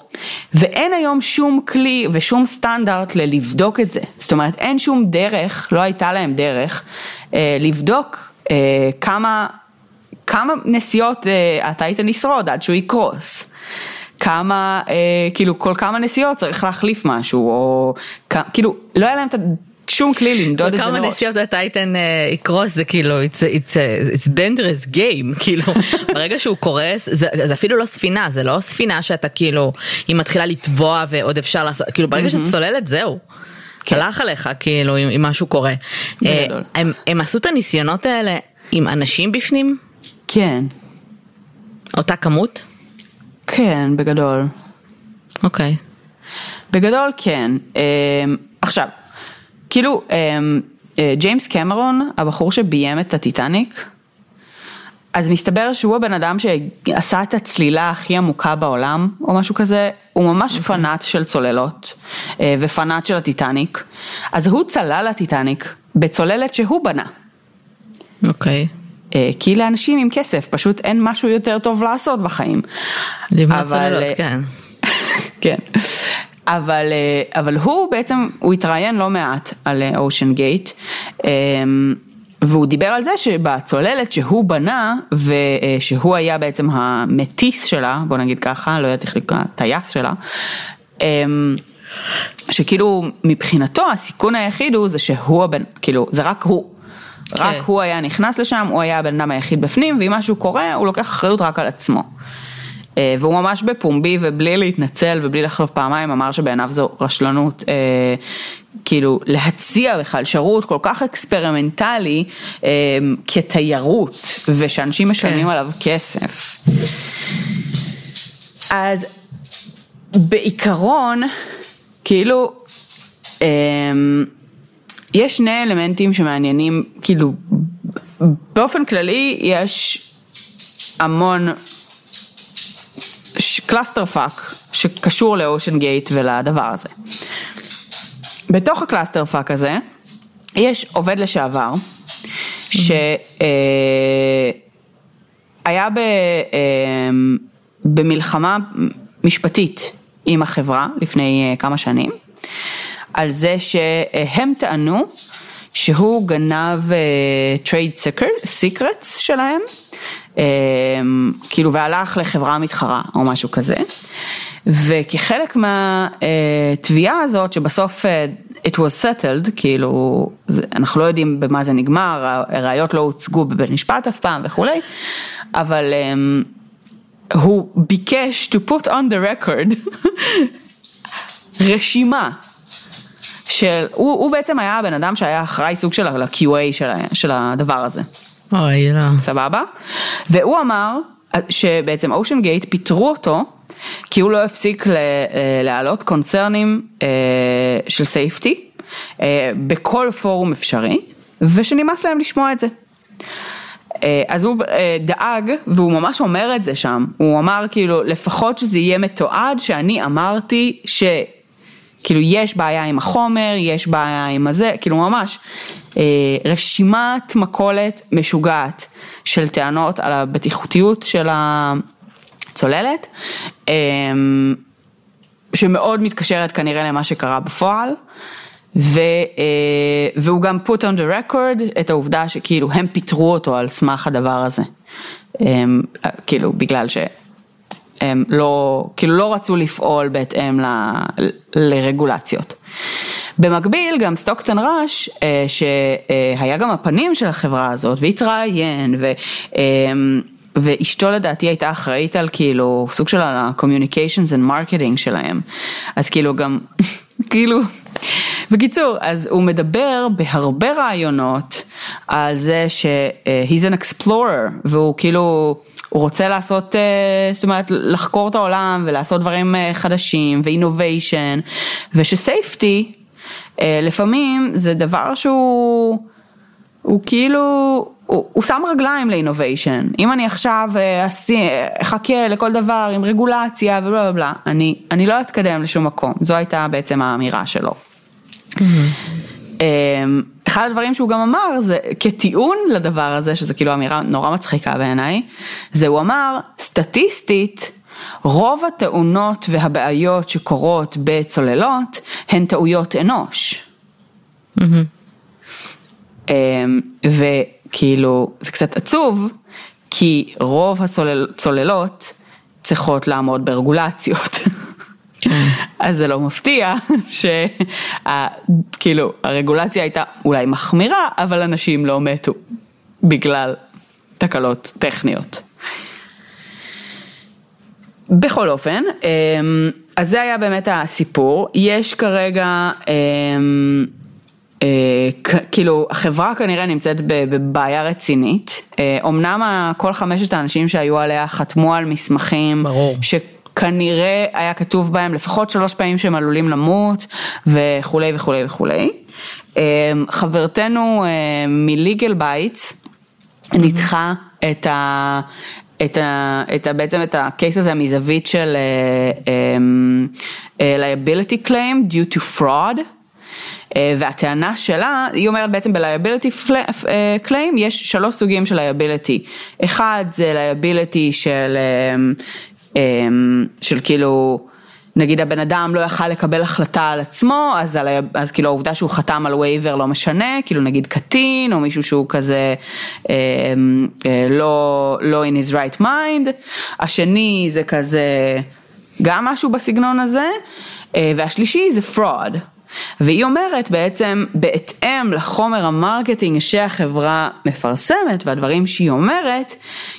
ואין היום שום כלי ושום סטנדרט ללבדוק את זה. זאת אומרת, אין שום דרך, לא הייתה להם דרך, אה, לבדוק אה, כמה, כמה נסיעות אה, היית לשרוד עד שהוא יקרוס. כמה, אה, כאילו כל כמה נסיעות צריך להחליף משהו, או כאילו לא היה להם את שום כלי למדוד את זה מראש. כמה נסיעות הטייטן uh, יקרוס זה כאילו it's, it's, a, it's dangerous game כאילו ברגע שהוא קורס זה, זה אפילו לא ספינה זה לא ספינה שאתה כאילו היא מתחילה לטבוע ועוד אפשר לעשות כאילו ברגע שאת צוללת זהו. כן. הלך עליך כאילו אם, אם משהו קורה. Uh, הם, הם עשו את הניסיונות האלה עם אנשים בפנים? כן. אותה כמות? כן, בגדול. אוקיי. Okay. בגדול כן. עכשיו, כאילו, אמ, אה, ג'יימס קמרון, הבחור שביים את הטיטניק, אז מסתבר שהוא הבן אדם שעשה את הצלילה הכי עמוקה בעולם, או משהו כזה, הוא ממש okay. אוקיי. פנאט של צוללות, אה, ופנאט של הטיטניק, אז הוא צלל לטיטניק בצוללת שהוא בנה. אוקיי. Okay. אה, כי לאנשים עם כסף פשוט אין משהו יותר טוב לעשות בחיים. לבנות צוללות, אה, כן. כן. אבל, אה, אבל הוא בעצם, הוא התראיין לא מעט על אושן גייט, והוא דיבר על זה שבצוללת שהוא בנה, ושהוא היה בעצם המטיס שלה, בוא נגיד ככה, לא יודעת איך לקרוא, הטייס שלה, שכאילו מבחינתו הסיכון היחיד הוא זה שהוא הבן, כאילו זה רק הוא, רק כן. הוא היה נכנס לשם, הוא היה הבן אדם היחיד בפנים, ואם משהו קורה, הוא לוקח אחריות רק על עצמו. אה, והוא ממש בפומבי ובלי להתנצל ובלי לחשוב פעמיים אמר שבעיניו זו רשלנות אה, כאילו להציע בכלל שירות כל כך experimental אה, כתיירות ושאנשים משלמים כן. עליו כסף. אז בעיקרון, כאילו, אמ, יש שני אלמנטים שמעניינים, כאילו, באופן כללי יש המון clusterfuck שקשור ל-OceanGate ולדבר הזה. בתוך ה-clusterfuck הזה, יש עובד לשעבר, שהיה ב, אמ, במלחמה משפטית עם החברה לפני אה, כמה שנים, על זה שהם טענו שהוא גנב trade secrets שלהם, אה, כאילו והלך לחברה מתחרה או משהו כזה, וכחלק מהתביעה הזאת שבסוף אה, it was settled, כאילו אנחנו לא יודעים במה זה נגמר, הראיות לא הוצגו בבית משפט אף פעם וכולי, אבל um, הוא ביקש to put on the record רשימה של, הוא, הוא בעצם היה הבן אדם שהיה אחראי סוג של ה-QA של, של הדבר הזה, אוי, לא. סבבה? והוא אמר שבעצם OceanGate פיטרו אותו כי הוא לא הפסיק אה, להעלות concern-ים אה, של safety אה, בכל פורום אפשרי ושנמאס להם לשמוע את זה. אז הוא דאג, והוא ממש אומר את זה שם, הוא אמר כאילו לפחות שזה יהיה מתועד שאני אמרתי ש... כאילו יש בעיה עם החומר, יש בעיה עם הזה, כאילו ממש אה, רשימת מכולת משוגעת של טענות על הבטיחותיות של הצוללת, אה, שמאוד מתקשרת כנראה למה שקרה בפועל. ו, אה, והוא גם put on the record את העובדה שכאילו הם פיטרו אותו על סמך הדבר הזה, הם, כאילו בגלל שהם לא, כאילו לא רצו לפעול בהתאם ל, לרגולציות. במקביל גם סטוקטון ראש, אה, שהיה גם הפנים של החברה הזאת והתראיין ו... אה, ואשתו לדעתי הייתה אחראית על כאילו סוג של ה-communications and marketing שלהם, אז כאילו גם, כאילו, בקיצור, אז הוא מדבר בהרבה רעיונות על זה ש- אה, he's an explorer והוא כאילו, הוא רוצה לעשות, אה, זאת אומרת, לחקור את העולם ולעשות דברים אה, חדשים ואינוביישן ושסייפטי לפעמים זה דבר שהוא, הוא כאילו, הוא, הוא שם רגליים לאינוביישן, אם אני עכשיו אחכה לכל דבר עם רגולציה ובלה בלה אני, אני לא אתקדם לשום מקום, זו הייתה בעצם האמירה שלו. אמ, אחד הדברים שהוא גם אמר זה כטיעון לדבר הזה, שזה כאילו אמירה נורא מצחיקה בעיניי, זה הוא אמר, סטטיסטית, רוב התאונות והבעיות שקורות בצוללות הן טעויות אנוש. אמ, וכאילו זה קצת עצוב, כי רוב הצוללות צריכות לעמוד ברגולציות. אז זה לא מפתיע שכאילו הרגולציה הייתה אולי מחמירה, אבל אנשים לא מתו בגלל תקלות טכניות. בכל אופן, אמ, אז זה היה באמת הסיפור, יש כרגע, אמ, אה, כאילו החברה כנראה נמצאת בבעיה רצינית, אמנם אה, כל חמשת האנשים שהיו עליה חתמו על מסמכים, ברור. ש... כנראה היה כתוב בהם לפחות שלוש פעמים שהם עלולים למות וכולי וכולי וכולי. אמ, חברתנו מ-Legal Bytes ניתחה את ה... את ה, את ה, בעצם את ה-case הזה מזווית של uh, um, uh, liability claim due to fraud. Uh, והטענה שלה, היא אומרת בעצם ב-liability claim יש שלוש סוגים של liability. אחד זה liability של אמ, של כאילו, נגיד הבן אדם לא יכל לקבל החלטה על עצמו, אז, על, אז כאילו העובדה שהוא חתם על וייבר לא משנה, כאילו נגיד קטין או מישהו שהוא כזה אה, אה, לא, לא in his right mind, השני זה כזה גם משהו בסגנון הזה, אה, והשלישי זה fraud. והיא אומרת בעצם, בהתאם לחומר ה-marketing שהחברה מפרסמת והדברים שהיא אומרת,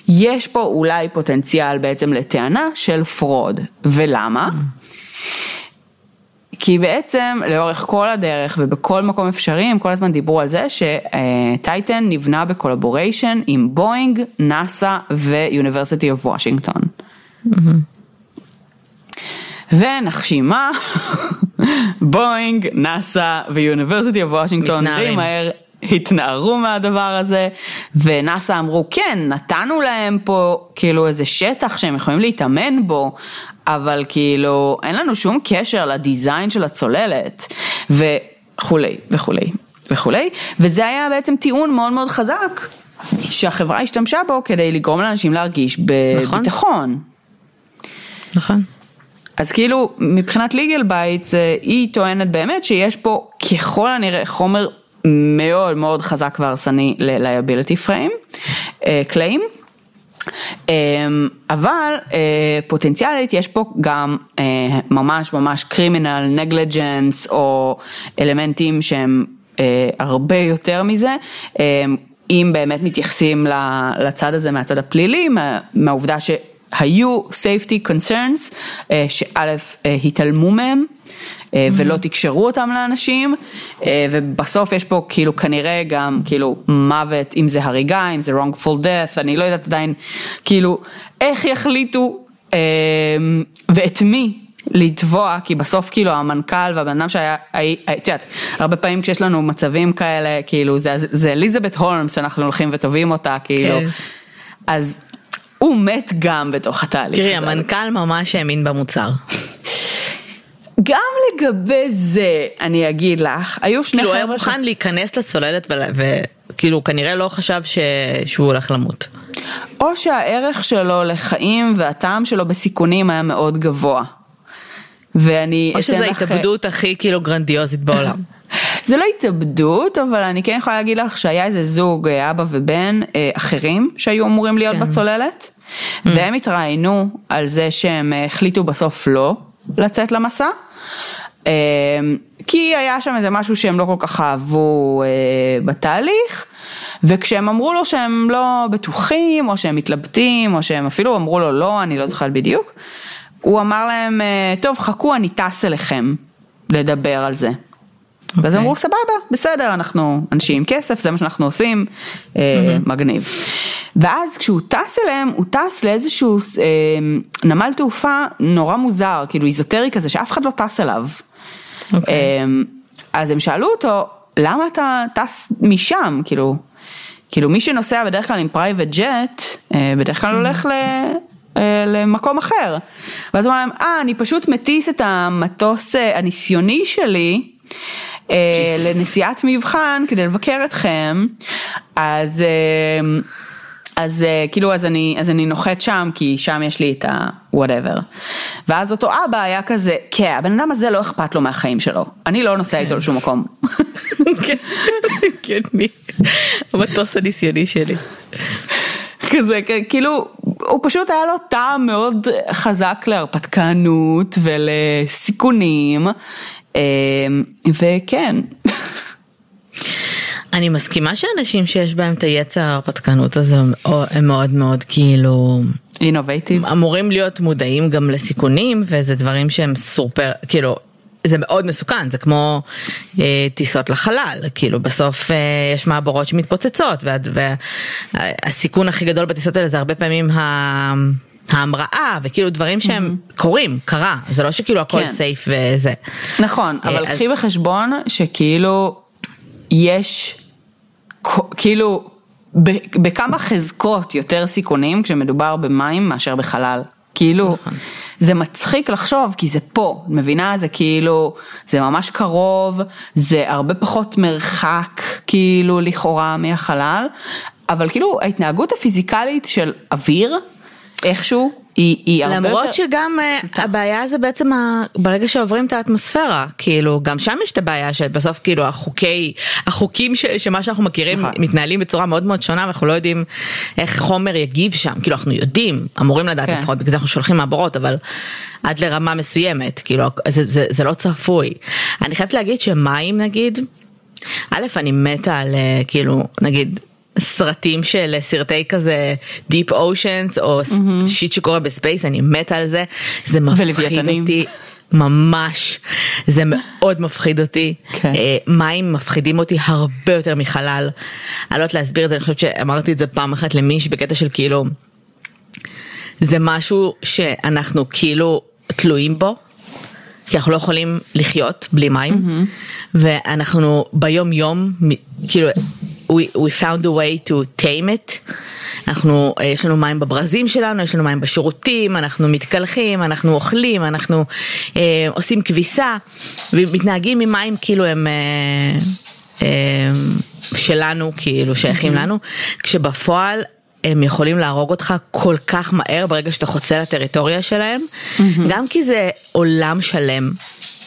יש פה אולי פוטנציאל בעצם לטענה של fraud. ולמה? כי בעצם לאורך כל הדרך ובכל מקום אפשרי הם כל הזמן דיברו על זה ש-Titan נבנה ב-collaboration עם Boeing, נאסא ו-University of Washington. ונחשי מה, בואינג, נאסא ואוניברסיטי אוף וושינגטון די מהר התנערו מהדבר הזה, ונאסא אמרו כן, נתנו להם פה כאילו איזה שטח שהם יכולים להתאמן בו, אבל כאילו אין לנו שום קשר לדיזיין של הצוללת, וכולי וכולי וכולי, וזה היה בעצם טיעון מאוד מאוד חזק, שהחברה השתמשה בו כדי לגרום לאנשים להרגיש בביטחון. נכון. אז כאילו מבחינת Legal Bytes היא טוענת באמת שיש פה ככל הנראה חומר מאוד מאוד חזק והרסני ל-liability frame, claim-ים. אבל פוטנציאלית יש פה גם ממש ממש criminal negligence או אלמנטים שהם הרבה יותר מזה. אם באמת מתייחסים לצד הזה מהצד הפלילי, מהעובדה שהיו safety concerns, שא' התעלמו מהם. ולא תקשרו אותם לאנשים, ובסוף יש פה כאילו כנראה גם כאילו מוות, אם זה הריגה, אם זה wrongful death, אני לא יודעת עדיין כאילו איך יחליטו ואת מי לתבוע, כי בסוף כאילו המנכ"ל והבן אדם שהיה, את יודעת, הרבה פעמים כשיש לנו מצבים כאלה, כאילו זה, זה אליזבת הולמס שאנחנו הולכים ותובעים אותה, כאילו, כן. אז הוא מת גם בתוך התהליך. תראי, המנכ"ל ממש האמין במוצר. גם לגבי זה, אני אגיד לך, היו שני חבר'ה... כאילו, הוא היה מוכן להיכנס לסוללת וכאילו, כנראה לא חשב ש... שהוא הולך למות. או שהערך שלו לחיים והטעם שלו בסיכונים היה מאוד גבוה. ואני או שזו ההתאבדות הכי כאילו גרנדיוזית בעולם. זה לא התאבדות, אבל אני כן יכולה להגיד לך שהיה איזה זוג, אבא ובן, אחרים שהיו אמורים להיות כן. בצוללת, והם התראיינו על זה שהם החליטו בסוף לא לצאת למסע. כי היה שם איזה משהו שהם לא כל כך אהבו בתהליך, וכשהם אמרו לו שהם לא בטוחים, או שהם מתלבטים, או שהם אפילו אמרו לו לא, אני לא זוכרת בדיוק, הוא אמר להם, טוב חכו אני טס אליכם לדבר על זה. Okay. ואז אמרו סבבה, בסדר, אנחנו אנשים עם כסף, זה מה שאנחנו עושים, mm-hmm. מגניב. ואז כשהוא טס אליהם, הוא טס לאיזשהו אה, נמל תעופה נורא מוזר, כאילו איזוטרי כזה, שאף אחד לא טס אליו. Okay. אוקיי. אה, אז הם שאלו אותו, למה אתה טס משם, כאילו, כאילו מי שנוסע בדרך כלל עם private jet, אה, בדרך כלל הולך ל... למקום אחר. ואז הוא אמר להם, אה, אני פשוט מטיס את המטוס הניסיוני שלי לנסיעת מבחן כדי לבקר אתכם, אז... אז כאילו אז אני אז אני נוחת שם כי שם יש לי את ה-whatever. ואז אותו אבא היה כזה, כן, הבן אדם הזה לא אכפת לו מהחיים שלו, אני לא נוסע איתו לשום מקום. כן? המטוס הניסיוני שלי. כזה, כאילו, הוא פשוט היה לו טעם מאוד חזק להרפתקנות ולסיכונים, וכן. אני מסכימה שאנשים שיש בהם את היצר ההרפתקנות הזה הם מאוד מאוד כאילו אינובייטיב אמורים להיות מודעים גם לסיכונים וזה דברים שהם סופר כאילו זה מאוד מסוכן זה כמו אה, טיסות לחלל כאילו בסוף אה, יש מעבורות שמתפוצצות וה, והסיכון הכי גדול בטיסות האלה זה הרבה פעמים ה... ההמראה וכאילו דברים שהם mm-hmm. קורים, קרה, זה לא שכאילו הכל כן. סייף וזה. נכון, אבל אז... קחי בחשבון שכאילו יש כאילו בכמה חזקות יותר סיכונים כשמדובר במים מאשר בחלל. כאילו, נכון. זה מצחיק לחשוב כי זה פה, מבינה? זה כאילו, זה ממש קרוב, זה הרבה פחות מרחק כאילו לכאורה מהחלל, אבל כאילו ההתנהגות הפיזיקלית של אוויר, איכשהו, היא, היא הרבה למרות יותר... שגם אה, הבעיה זה בעצם ה... ברגע שעוברים את האטמוספירה, כאילו גם שם יש את הבעיה שבסוף כאילו החוקי, החוקים ש... שמה שאנחנו מכירים נכון. מתנהלים בצורה מאוד מאוד שונה ואנחנו לא יודעים איך חומר יגיב שם, כאילו אנחנו יודעים, אמורים לדעת כן. לפחות, בגלל זה אנחנו שולחים מעברות, אבל עד לרמה מסוימת, כאילו זה, זה, זה לא צפוי. אני חייבת להגיד שמים נגיד, א', אני מתה על אה, כאילו, נגיד, סרטים של אה, סרטי כזה Deep Oceans או mm-hmm. shit שקורה ב-space, אני מתה על זה, זה מפחיד. אותי. ממש, זה מאוד מפחיד אותי, כן. אה, מים מפחידים אותי הרבה יותר מחלל, אני לא יודעת להסביר את זה, אני חושבת שאמרתי את זה פעם אחת למיש בקטע של כאילו, זה משהו שאנחנו כאילו תלויים בו, כי אנחנו לא יכולים לחיות בלי מים, ואנחנו ביום יום, כאילו, we, we found a way to tame it. אנחנו, אה, יש לנו מים בברזים שלנו, יש לנו מים בשירותים, אנחנו מתקלחים, אנחנו אוכלים, אנחנו אה, עושים כביסה, ומתנהגים עם מים כאילו הם אה, אה, שלנו, כאילו שייכים לנו, כשבפועל הם יכולים להרוג אותך כל כך מהר ברגע שאתה חוצה לטריטוריה שלהם, גם כי זה עולם שלם,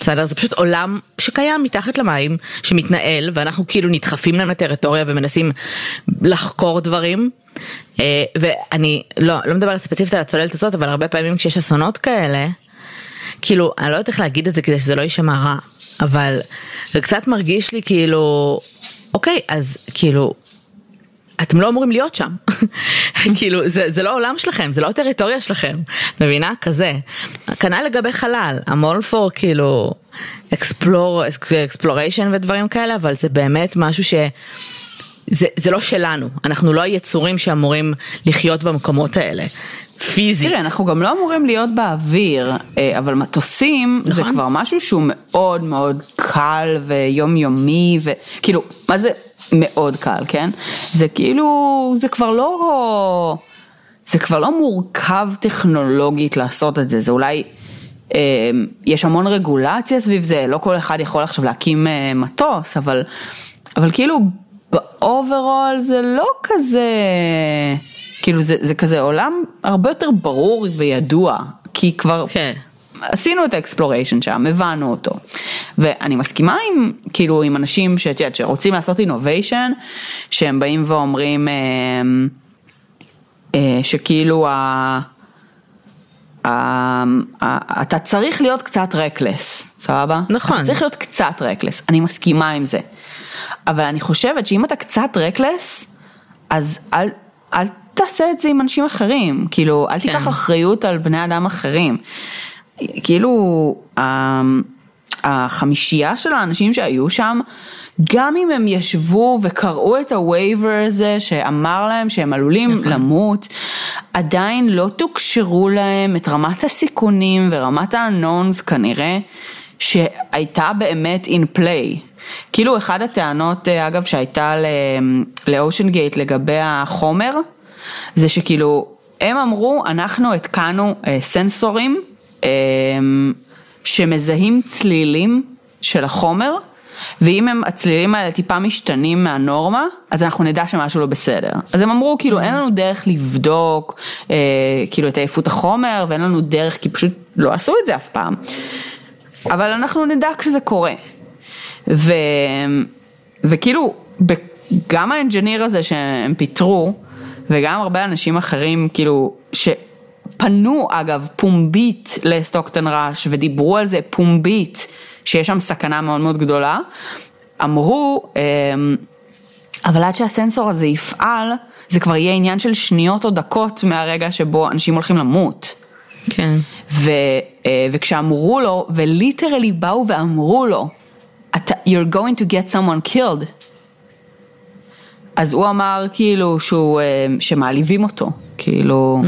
בסדר? זה פשוט עולם שקיים מתחת למים, שמתנהל, ואנחנו כאילו נדחפים להם לטריטוריה ומנסים לחקור דברים. אה, ואני לא, לא מדברת ספציפית על הצוללת הזאת, אבל הרבה פעמים כשיש אסונות כאלה, כאילו, אני לא יודעת איך להגיד את זה כדי שזה לא יישמע רע, אבל זה קצת מרגיש לי כאילו, אוקיי, אז כאילו, אתם לא אמורים להיות שם. כאילו, זה, זה לא העולם שלכם, זה לא הטריטוריה שלכם. מבינה? כזה. כנ"ל לגבי חלל, I'm all for כאילו, explore, exploration ודברים כאלה, אבל זה באמת משהו ש... זה, זה לא שלנו, אנחנו לא היצורים שאמורים לחיות במקומות האלה. פיזית. תראה, אנחנו גם לא אמורים להיות באוויר, אה, אבל מטוסים זה נכון. כבר משהו שהוא מאוד מאוד קל ויומיומי, וכאילו, מה זה מאוד קל, כן? זה כאילו, זה כבר לא, זה כבר לא מורכב טכנולוגית לעשות את זה, זה אולי, אה, יש המון רגולציה סביב זה, לא כל אחד יכול עכשיו להקים אה, מטוס, אבל, אבל כאילו, באוברול זה לא כזה... כאילו זה, זה כזה עולם הרבה יותר ברור וידוע, כי כבר כן. עשינו את האקספלוריישן שם, הבנו אותו. ואני מסכימה עם, כאילו, עם אנשים שאת יודעת, שרוצים לעשות אינוביישן, שהם באים ואומרים אה, אה, שכאילו ה... אתה צריך להיות קצת רקלס, סבבה? נכון. אתה צריך להיות קצת רקלס, אני מסכימה עם זה. אבל אני חושבת שאם אתה קצת רקלס, אז אל, אל תעשה את זה עם אנשים אחרים, כאילו, אל תיקח כן. אחריות על בני אדם אחרים. כאילו, החמישייה של האנשים שהיו שם, גם אם הם ישבו וקראו את הווייבר הזה שאמר להם שהם עלולים נכון. למות, עדיין לא תוקשרו להם את רמת הסיכונים ורמת ה-unknowns כנראה, שהייתה באמת in play. כאילו אחד הטענות אה, אגב שהייתה לאושן גייט לגבי החומר, זה שכאילו הם אמרו אנחנו התקנו סנסורים אה, שמזהים צלילים של החומר ואם הם, הצלילים האלה טיפה משתנים מהנורמה, אז אנחנו נדע שמשהו לא בסדר. אז הם אמרו, כאילו, אין לנו דרך לבדוק, אה, כאילו, את עייפות החומר, ואין לנו דרך, כי פשוט לא עשו את זה אף פעם. אבל אנחנו נדע כשזה קורה. ו, וכאילו, גם האנג'יניר הזה שהם פיטרו, וגם הרבה אנשים אחרים, כאילו, שפנו אגב פומבית לסטוקטון ראש ודיברו על זה פומבית, שיש שם סכנה מאוד מאוד גדולה, אמרו, אמ, אבל עד שהסנסור הזה יפעל, זה כבר יהיה עניין של שניות או דקות מהרגע שבו אנשים הולכים למות. כן. ו, אה, וכשאמרו לו, וליטרלי באו ואמרו לו, "אתה- you're going to get someone killed. אז הוא אמר כאילו שהוא, אה, שמעליבים אותו, כאילו,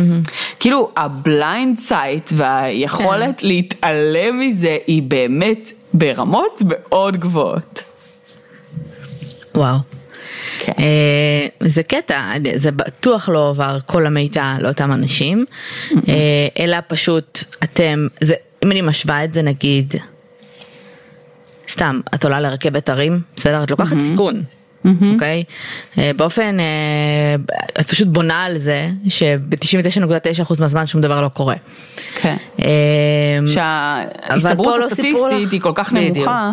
כאילו ה-blind side והיכולת להתעלם מזה היא באמת ברמות מאוד גבוהות. וואו. כן. אה, זה קטע, זה בטוח לא עבר כל המידע לאותם אנשים, אה, אלא פשוט אתם, זה, אם אני משווה את זה נגיד, סתם, את עולה לרכבת הרים, בסדר? את לוקחת סיכון. אוקיי? אה, באופן, אה, את פשוט בונה על זה שב-99.9% מהזמן שום דבר לא קורה. כן. אבל שההסתברות לא הסטטיסטית היא כל כך. נמוכה.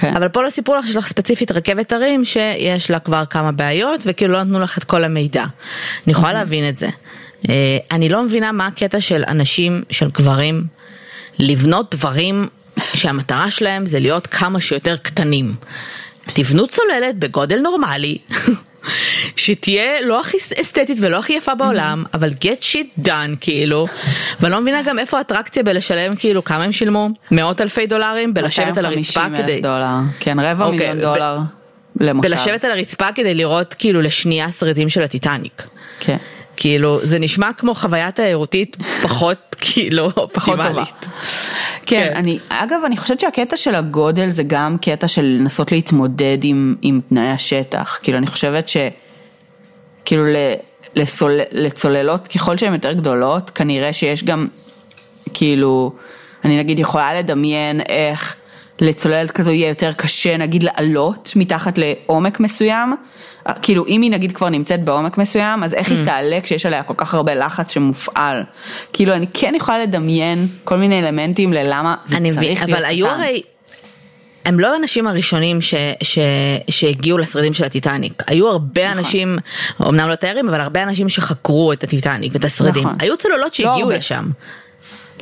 כן. אבל פה לא סיפרו לך שיש לך ספציפית רכבת הרים שיש לה כבר כמה בעיות וכאילו לא נתנו לך את כל המידע. אני יכולה להבין את זה. אה, אני לא מבינה מה הקטע של אנשים, של גברים, לבנות דברים שהמטרה שלהם זה להיות כמה שיותר קטנים. תבנו צוללת בגודל נורמלי. שתהיה לא הכי אסתטית ולא הכי יפה בעולם, אבל get shit done כאילו, ואני לא מבינה גם איפה האטרקציה בלשלם כאילו כמה הם שילמו? מאות אלפי דולרים בלשבת על הרצפה 250 אלף כדי, דולר. כן, רבע אוקיי, מיליון ב- דולר למושב. בלשבת על הרצפה כדי לראות כאילו לשנייה שרידים של הטיטניק. כן. כאילו זה נשמע כמו חוויה תיירותית פחות כאילו פחות טובה. כן, כן. אני, אגב, אני חושבת שהקטע של הגודל זה גם קטע של לנסות להתמודד עם, עם תנאי השטח. כאילו, אני חושבת ש... כאילו, לסול, לצוללות, ככל שהן יותר גדולות, כנראה שיש גם, כאילו, אני נגיד יכולה לדמיין איך לצוללת כזו יהיה יותר קשה, נגיד, לעלות מתחת לעומק מסוים. כאילו, אם היא נגיד כבר נמצאת בעומק מסוים, אז איך Mm. היא תעלה כשיש עליה כל כך הרבה לחץ שמופעל. כאילו, אני כן יכולה לדמיין כל מיני אלמנטים ללמה זה אני צריך מבין, להיות אבל היו. הרי, הם לא האנשים הראשונים ש, ש, שהגיעו לשרידים של הטיטניק, היו הרבה נכון. אנשים, אמנם לא תיירים, אבל הרבה אנשים שחקרו את הטיטניק ואת השרידים, נכון. היו צוללות שהגיעו הרבה. לשם.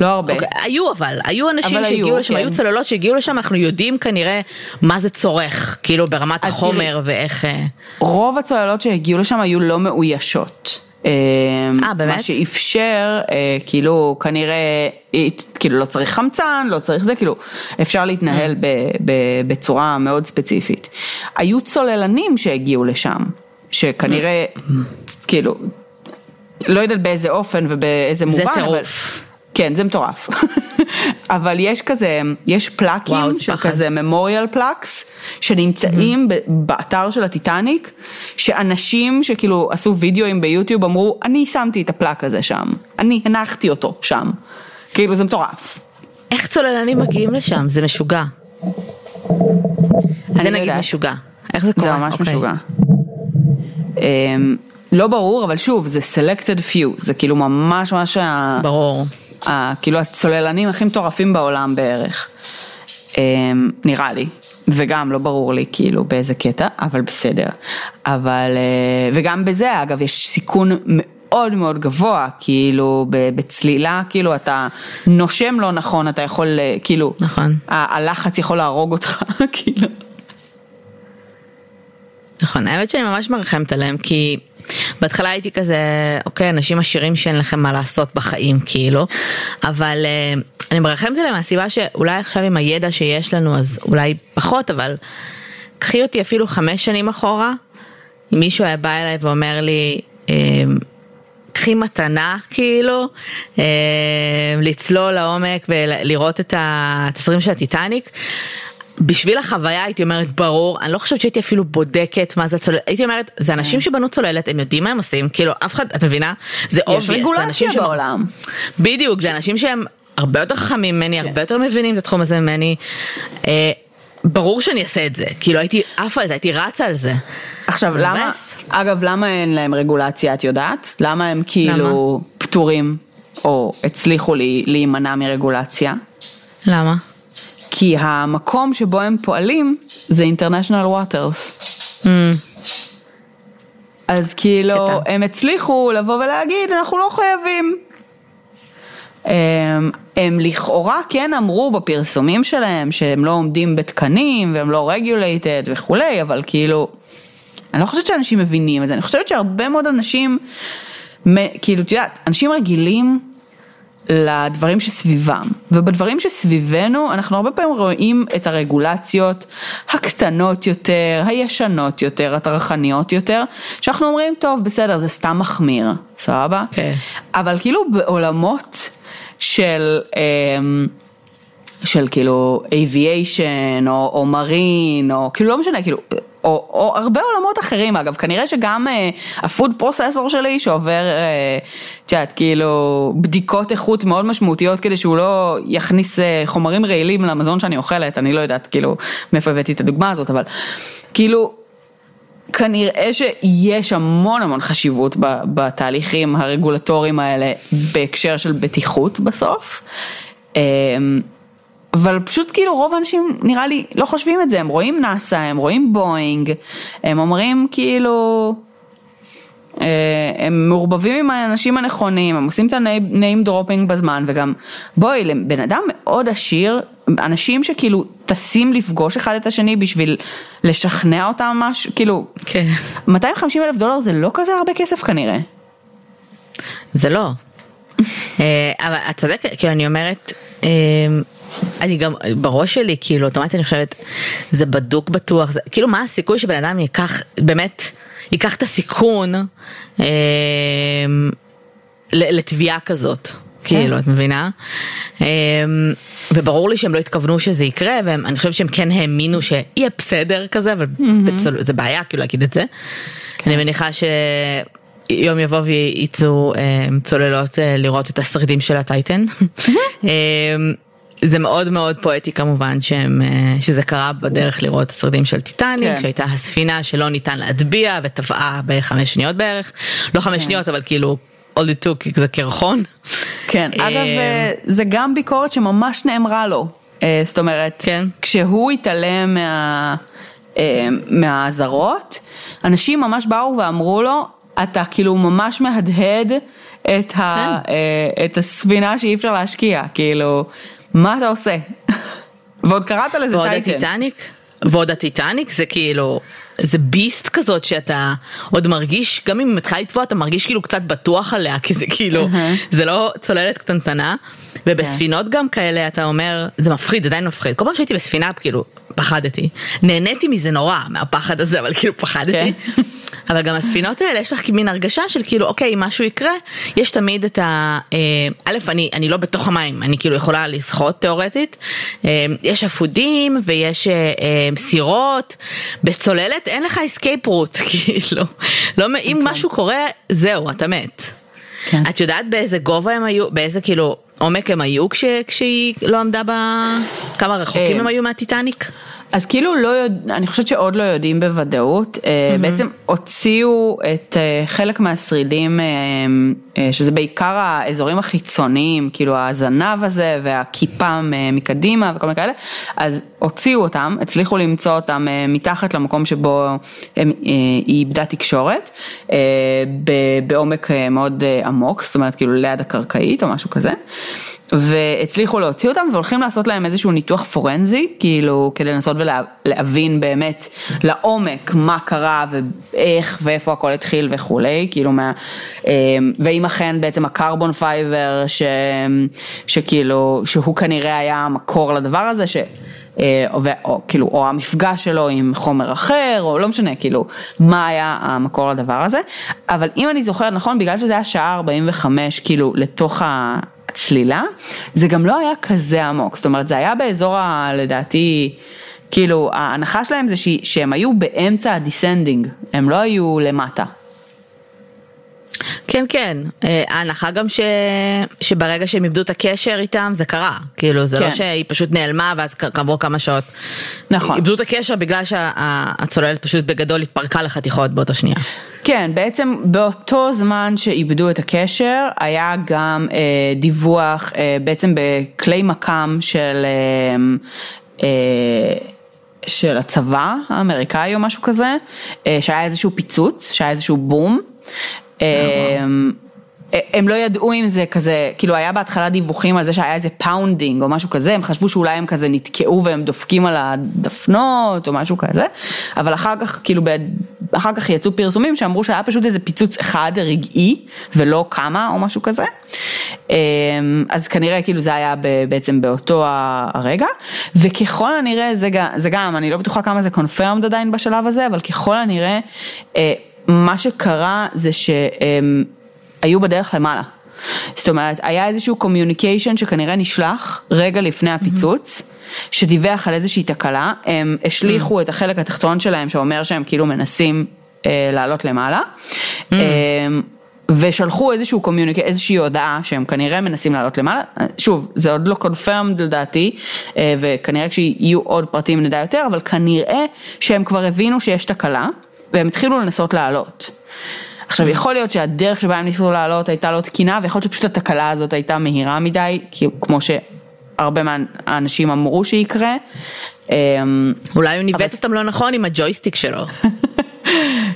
לא הרבה. אוקיי, היו אבל, היו אנשים אבל שהגיעו היו, לשם, כן. היו צוללות שהגיעו לשם, אנחנו יודעים כנראה מה זה צורך, כאילו ברמת החומר ואיך... אה, רוב הצוללות שהגיעו לשם היו לא מאוישות. אה, באמת? מה שאפשר, אה, כאילו, כנראה, אה, כאילו, לא צריך חמצן, לא צריך זה, כאילו, אפשר להתנהל ב, ב, בצורה מאוד ספציפית. היו צוללנים שהגיעו לשם, שכנראה, כאילו, לא יודעת באיזה אופן ובאיזה זה מובן, אבל... כן, זה מטורף. אבל יש כזה, יש plaque-ים וואו, של פחד. כזה memorial plaques, שנמצאים ב- באתר של הטיטניק, שאנשים שכאילו עשו video-ים ביוטיוב אמרו, אני שמתי את ה-plaque הזה שם, אני הנחתי אותו שם. כאילו זה מטורף. איך צוללנים מגיעים לשם? זה משוגע. זה לא נגיד יודעת. משוגע. איך זה קורה? זה ממש אוקיי. משוגע. אמ, לא ברור, אבל שוב, זה selected few, זה כאילו ממש ממש, ברור. כאילו הצוללנים הכי מטורפים בעולם בערך. אמ, נראה לי, וגם לא ברור לי כאילו באיזה קטע, אבל בסדר. אבל, אה, וגם בזה אגב יש סיכון מאוד מאוד גבוה, כאילו בצלילה, כאילו אתה נושם לא נכון, אתה יכול, אה, כאילו, נכון. ה- הלחץ יכול להרוג אותך, כאילו. נכון, האמת שאני ממש מרחמת עליהם כי בהתחלה הייתי כזה, אוקיי, אנשים עשירים שאין לכם מה לעשות בחיים, כאילו, אבל אה, אני מרחמת עליהם מהסיבה שאולי עכשיו עם הידע שיש לנו אז אולי פחות, אבל קחי אותי אפילו חמש שנים אחורה, אם מישהו היה בא אליי ואומר לי, אה, קחי מתנה כאילו, אה, לצלול לעומק ולראות את התסריטים של הטיטניק. בשביל החוויה הייתי אומרת ברור, אני לא חושבת שהייתי אפילו בודקת מה זה הצוללת, הייתי אומרת זה אנשים שבנו צוללת, הם יודעים מה הם עושים, כאילו אף אחד, את מבינה? זה יש רגולציה בעולם. בדיוק, זה אנשים שהם הרבה יותר חכמים ממני, הרבה יותר מבינים את התחום הזה ממני. אה, ברור שאני אעשה את זה, כאילו הייתי עפה על זה, הייתי רצה על זה. עכשיו, למה. אגב, למה אין להם רגולציה, את יודעת? למה הם כאילו פטורים, או הצליחו לי, להימנע מרגולציה? למה? כי המקום שבו הם פועלים זה International Waters. Mm, אז כאילו, קטע. הם הצליחו לבוא ולהגיד, אנחנו לא חייבים. הם, הם לכאורה כן אמרו בפרסומים שלהם שהם לא עומדים בתקנים והם לא רגולייטד וכולי, אבל כאילו, אני לא חושבת שאנשים מבינים את זה, אני חושבת שהרבה מאוד אנשים, כאילו, את יודעת, אנשים רגילים לדברים שסביבם, ובדברים שסביבנו אנחנו הרבה פעמים רואים את הרגולציות הקטנות יותר, הישנות יותר, הטרחניות יותר, שאנחנו אומרים, טוב, בסדר, זה סתם מחמיר, סבבה? כן. אבל כאילו בעולמות של... אמ, של כאילו aviation או, או מרין או כאילו לא משנה כאילו או, או הרבה עולמות אחרים אגב כנראה שגם אה, ה food processor שלי שעובר אה, את יודעת כאילו בדיקות איכות מאוד משמעותיות כדי שהוא לא יכניס אה, חומרים רעילים למזון שאני אוכלת אני לא יודעת כאילו מאיפה הבאתי את הדוגמה הזאת אבל כאילו כנראה שיש המון המון חשיבות בתהליכים הרגולטוריים האלה בהקשר של בטיחות בסוף. אבל פשוט כאילו רוב האנשים נראה לי לא חושבים את זה, הם רואים נאסא, הם רואים בואינג, הם אומרים כאילו, אה, הם מעורבבים עם האנשים הנכונים, הם עושים את ה-name dropping בזמן וגם בואי, לבן אדם מאוד עשיר, אנשים שכאילו טסים לפגוש אחד את השני בשביל לשכנע אותם משהו, כאילו, כן. 250 אלף דולר זה לא כזה הרבה כסף כנראה. זה לא. אה, אבל את צודקת, כאילו אני אומרת, אה, אני גם בראש שלי כאילו אוטומטית אני חושבת זה בדוק בטוח זה כאילו מה הסיכוי שבן אדם ייקח באמת ייקח את הסיכון אה, לתביעה כזאת. כאילו, את מבינה? אה, וברור לי שהם לא התכוונו שזה יקרה, ואני חושבת שהם כן האמינו שיהיה בסדר כזה, אבל זה בעיה כאילו להגיד את זה. אני מניחה שיום יבוא וייצאו אה, צוללות לראות את השרידים של הטייטן. זה מאוד מאוד פואטי כמובן שהם, אה, שזה קרה בדרך לראות את השרידים של טיטניק, כן. שהייתה הספינה שלא ניתן להטביע וטבעה בחמש שניות בערך, לא חמש כן. שניות אבל כאילו all it took זה קרחון. כן, אגב אה, זה גם ביקורת שממש נאמרה לו, אה, זאת אומרת, כן. כשהוא התעלם מה... מהאזהרות, אנשים ממש באו ואמרו לו, אתה כאילו ממש מהדהד את, כן. ה, את הספינה שאי אפשר להשקיע, כאילו, מה אתה עושה? ועוד קראת לזה ועוד טייטן. הטיטניק? ועוד הטיטניק זה כאילו, זה ביסט כזאת שאתה עוד מרגיש, גם אם מתחילה לטבוע אתה מרגיש כאילו קצת בטוח עליה, כי זה כאילו, זה לא צוללת קטנטנה. ובספינות גם כאלה אתה אומר, זה מפחיד, עדיין מפחיד. כל פעם שהייתי בספינה כאילו פחדתי. נהניתי מזה נורא, מהפחד הזה, אבל כאילו פחדתי. כן. אבל גם הספינות האלה, יש לך מין הרגשה של כאילו, אוקיי, משהו יקרה, יש תמיד את ה... אה, א', אני, אני לא בתוך המים, אני כאילו יכולה לשחות תיאורטית. אה, יש אפודים ויש אה, סירות. בצוללת אין לך escape route, כאילו. לא, אם. אוקיי. משהו קורה, זהו, אתה מת. כן. את יודעת באיזה גובה הם היו, באיזה כאילו עומק הם היו כש, כשהיא לא עמדה ב... כמה רחוקים הם היו מהטיטניק? אז כאילו לא יודע, אני חושבת שעוד לא יודעים בוודאות, mm-hmm. בעצם הוציאו את אה, חלק מהשרידים, אה, שזה בעיקר האזורים החיצוניים, כאילו הזנב הזה והכיפה מקדימה וכל מיני כאלה, אז הוציאו אותם, הצליחו למצוא אותם מתחת למקום שבו הם, היא איבדה תקשורת, בעומק מאוד עמוק, זאת אומרת כאילו ליד הקרקעית או משהו כזה. והצליחו להוציא אותם והולכים לעשות להם איזשהו ניתוח פורנזי, כאילו כדי לנסות ולהבין באמת לעומק מה קרה ואיך ואיפה הכל התחיל וכולי, כאילו מה, ואם אכן בעצם ה carbon fiber ש, שכאילו, שהוא כנראה היה המקור לדבר הזה, ש... אה, או, או כאילו, או המפגש שלו עם חומר אחר, או לא משנה, כאילו, מה היה המקור לדבר הזה, אבל אם אני זוכרת נכון, בגלל שזה היה שעה 45, כאילו, לתוך. הצלילה, זה גם לא היה כזה עמוק, זאת אומרת זה היה באזור ה... לדעתי, כאילו ההנחה שלהם זה. שהם היו באמצע ה descending, הם לא היו למטה. כן כן, אה, ההנחה גם ש... שברגע שהם איבדו את הקשר איתם זה קרה, כאילו זה לא כן. לא שהיא פשוט נעלמה ואז כעבור כמה שעות. נכון. איבדו את הקשר בגלל שהצוללת פשוט בגדול התפרקה לחתיכות באותה שנייה. כן, בעצם באותו זמן שאיבדו את הקשר היה גם אה, דיווח אה, בעצם בכלי מכ"ם של אה, אה, של הצבא האמריקאי או משהו כזה, אה, שהיה איזשהו פיצוץ, שהיה איזשהו בום. אמ, הם לא ידעו אם זה כזה, כאילו היה בהתחלה דיווחים על זה שהיה איזה pounding או משהו כזה, הם חשבו שאולי הם כזה נתקעו והם דופקים על הדפנות או משהו כזה, אבל אחר כך כאילו, אחר כך יצאו פרסומים שאמרו שהיה פשוט איזה פיצוץ אחד רגעי ולא כמה או משהו כזה, אמ, אז כנראה כאילו זה היה בעצם באותו הרגע, וככל הנראה זה גם, זה גם, אני לא בטוחה כמה זה confirmed עדיין בשלב הזה, אבל ככל הנראה, אה, מה שקרה זה שהם היו בדרך למעלה. זאת אומרת, היה איזשהו communication שכנראה נשלח רגע לפני הפיצוץ, mm-hmm. שדיווח על איזושהי תקלה, הם השליכו mm-hmm. את החלק התחתון שלהם שאומר שהם כאילו מנסים אה, לעלות למעלה. Mm-hmm. אה, ושלחו איזשהו קומיוניקי, איזושהי הודעה שהם כנראה מנסים לעלות למעלה, שוב, זה עוד לא קונפרמד לדעתי, וכנראה כשיהיו עוד פרטים נדע יותר, אבל כנראה שהם כבר הבינו שיש תקלה, והם התחילו לנסות לעלות. עכשיו יכול להיות שהדרך שבה הם ניסו לעלות הייתה לא תקינה ויכול להיות שפשוט התקלה הזאת הייתה מהירה מדי, כי כמו שהרבה מהאנשים אמרו שיקרה. אמ, אולי הוא ניווט אותם לא נכון עם הג'ויסטיק שלו.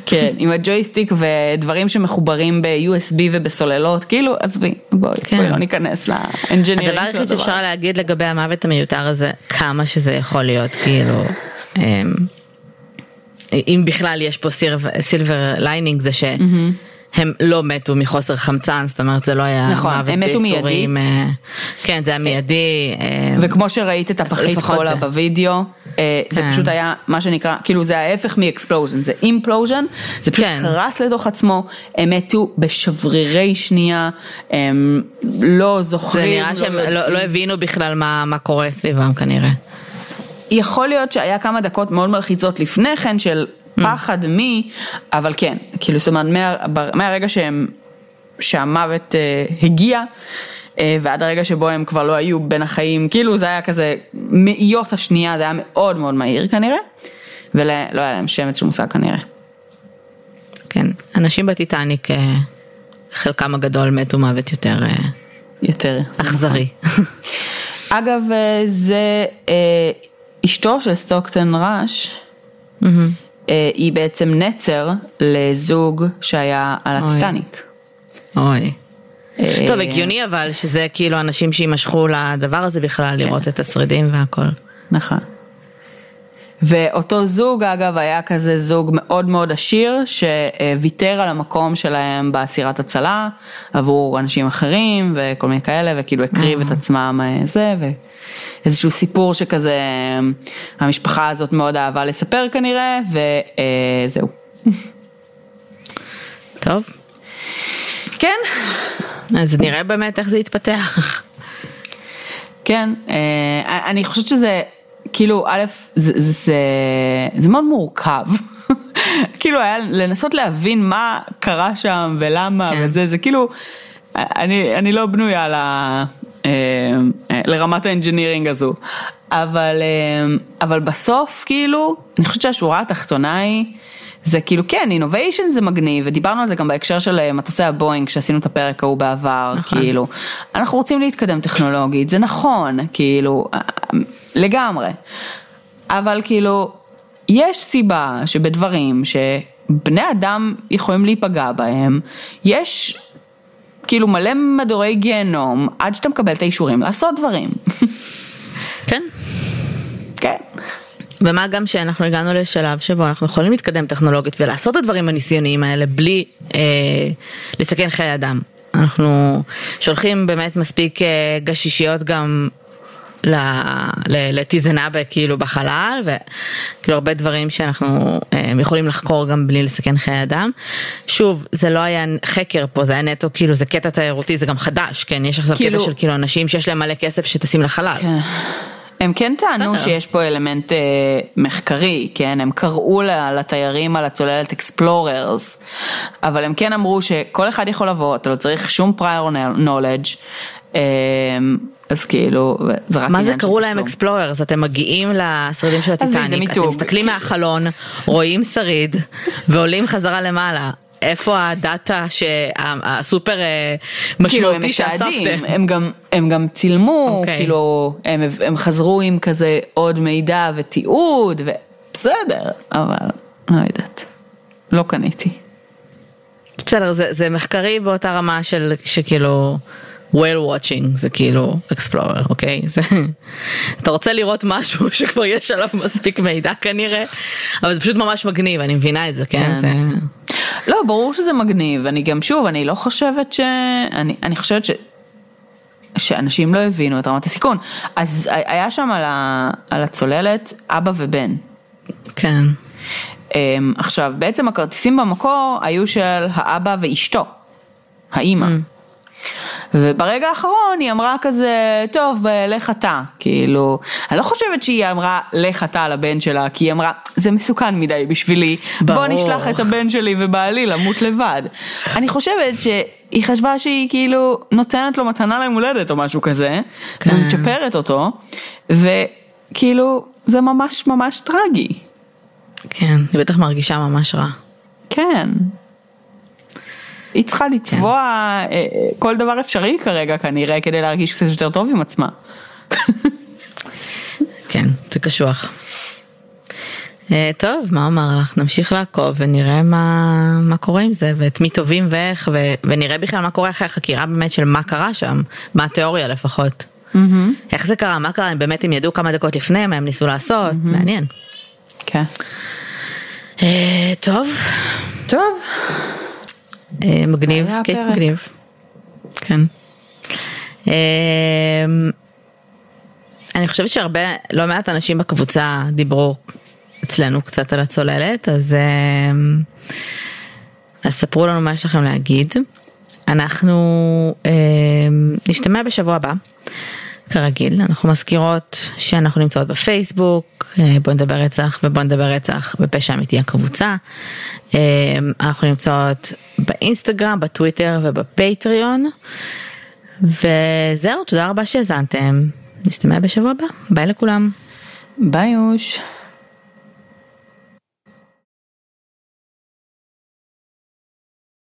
כן, עם הג'ויסטיק ודברים שמחוברים ב-USB ובסוללות, כאילו, עזבי, בואי, כן. בואי לא ניכנס ל engineering הדבר היחיד שאפשר להגיד לגבי המוות המיותר הזה, כמה שזה יכול להיות, כאילו, אמ, אם בכלל יש פה silver lining, זה שהם לא מתו מחוסר חמצן, זאת אומרת זה לא היה נכון, מוות הם מתו מיידית. אה, כן, זה היה מיידי. אה, וכמו שראית את הפחית קולה זה. בווידאו, אה, זה כן. פשוט היה מה שנקרא, כאילו זה ההפך מ explosion, זה implosion, זה פשוט כן. קרס לתוך עצמו, הם מתו בשברירי שנייה, הם לא זוכרים, זה נראה שהם יודעים. לא לא הבינו בכלל מה מה קורה סביבם כנראה. יכול להיות שהיה כמה דקות מאוד מלחיצות לפני כן של פחד מי, אבל כן, כאילו זאת אומרת מה, מהרגע שהם, שהמוות אה, הגיע אה, ועד הרגע שבו הם כבר לא היו בין החיים, כאילו זה היה כזה מאיות השנייה, זה היה מאוד מאוד מהיר כנראה, ולא היה להם שמץ של מושג כנראה. כן, אנשים בטיטניק, אה, חלקם הגדול מתו מוות יותר אה, יותר. אכזרי. אגב, זה אה, אשתו של סטוקטון ראש, אה, היא בעצם נצר לזוג שהיה על. הטיטניק. אוי. אה, טוב, הגיוני אבל שזה כאילו אנשים שימשכו לדבר הזה בכלל, לראות את השרידים והכל. נכון. ואותו זוג אגב היה כזה זוג מאוד מאוד עשיר שוויתר על המקום שלהם באסירת הצלה עבור אנשים אחרים וכל מיני כאלה וכאילו הקריב את עצמם אה, זה ואיזשהו סיפור שכזה אה, המשפחה הזאת מאוד אהבה לספר כנראה וזהו. טוב, כן, אז נראה באמת איך זה יתפתח. כן, אה, אני חושבת שזה, כאילו, א', זה, זה, זה, זה מאוד מורכב. כאילו היה לנסות להבין מה קרה שם ולמה כן. וזה, זה כאילו, אני, אני לא בנויה אה, אה, לרמת ה engineering הזו, אבל, אה, אבל בסוף כאילו, אני חושבת שהשורה התחתונה היא, זה כאילו כן, innovation זה מגניב, ודיברנו על זה גם בהקשר של אה, מטוסי הבואינג, שעשינו את הפרק ההוא בעבר, נכון. כאילו, אנחנו רוצים להתקדם טכנולוגית, זה נכון, כאילו, אה, לגמרי, אבל כאילו, יש סיבה שבדברים שבני אדם יכולים להיפגע בהם, יש כאילו מלא מדורי גיהנום עד שאתה מקבל את האישורים לעשות דברים. כן. כן. ומה גם שאנחנו הגענו לשלב שבו אנחנו יכולים להתקדם טכנולוגית ולעשות את הדברים הניסיוניים האלה בלי אה, לסכן חיי אדם. אנחנו שולחים באמת מספיק אה, גשישיות גם לטיזנאבה כאילו בחלל וכאילו הרבה דברים שאנחנו אה, יכולים לחקור גם בלי לסכן חיי אדם. שוב זה לא היה חקר פה זה היה נטו כאילו זה קטע תיירותי זה גם חדש כן יש עכשיו כאילו- קטע של כאילו אנשים שיש להם מלא כסף שטסים לחלל. כן. הם כן טענו בסדר. שיש פה אלמנט אה, מחקרי, כן? הם קראו לתיירים על הצוללת explorers, אבל הם כן אמרו שכל אחד יכול לבוא, אתה לא צריך שום prior knowledge, אז כאילו, זה רק מה זה קראו להם. explorers? אתם מגיעים לשרידים של הטיטניק, אתם. מסתכלים מהחלון, רואים שריד ועולים חזרה למעלה. איפה הדאטה שהסופר אה, כאילו משמעותי שאספתם? הם גם, הם גם צילמו, אוקיי. כאילו, הם, הם חזרו עם כזה עוד מידע ותיעוד, ובסדר, אבל לא יודעת, לא קניתי. בסדר, זה, זה מחקרי באותה רמה של שכאילו whale watching זה כאילו אקספלורר אוקיי זה אתה רוצה לראות משהו שכבר יש עליו מספיק מידע כנראה אבל זה פשוט ממש מגניב אני מבינה את זה כן, כן. זה לא, ברור שזה מגניב, אני גם שוב, אני לא חושבת ש... אני, חושבת ש... שאנשים לא הבינו את רמת הסיכון. אז היה שם על, ה... על הצוללת אבא ובן. כן אמ, עכשיו, בעצם הכרטיסים במקור היו של האבא ואשתו, האימא. וברגע האחרון היא אמרה כזה, טוב, ב- לך אתה, כאילו, אני לא חושבת שהיא אמרה לך אתה לבן שלה, כי היא אמרה, זה מסוכן מדי בשבילי, בוא ברור. נשלח את הבן שלי ובעלי למות לבד. אני חושבת שהיא חשבה שהיא כאילו נותנת לו מתנה ליום הולדת או משהו כזה, כן. ומצ'פרת אותו, וכאילו, זה ממש ממש טרגי. כן היא בטח מרגישה ממש רע כן. היא צריכה לתבוע אה, אה, כל דבר אפשרי כרגע כנראה כדי להרגיש קצת יותר טוב עם עצמה. כן, זה קשוח. אה, טוב, מה אומר לך? נמשיך לעקוב ונראה מה, מה קורה עם זה, ואת מי טובים ואיך, ו, ונראה בכלל מה קורה אחרי החקירה באמת של מה קרה שם, מה התיאוריה לפחות. איך זה קרה, מה קרה, אם באמת הם ידעו כמה דקות לפני, מה הם ניסו לעשות, מעניין. כן. אה, טוב, טוב. אה, מגניב, קייס הפרק. מגניב. כן. אה, אני חושבת שהרבה, לא מעט אנשים בקבוצה דיברו אצלנו קצת על הצוללת, אז, אה, אז ספרו לנו מה יש לכם להגיד. אנחנו אה, נשתמע בשבוע הבא. כרגיל, אנחנו מזכירות שאנחנו נמצאות בפייסבוק, אה, בוא נדבר רצח ובוא נדבר רצח בפשע אמיתי הקבוצה. אה, אנחנו נמצאות באינסטגרם, בטוויטר ובפטריון. וזהו, תודה רבה שהאזנתם. נשתמע בשבוע הבא. ביי לכולם. ביי יוש.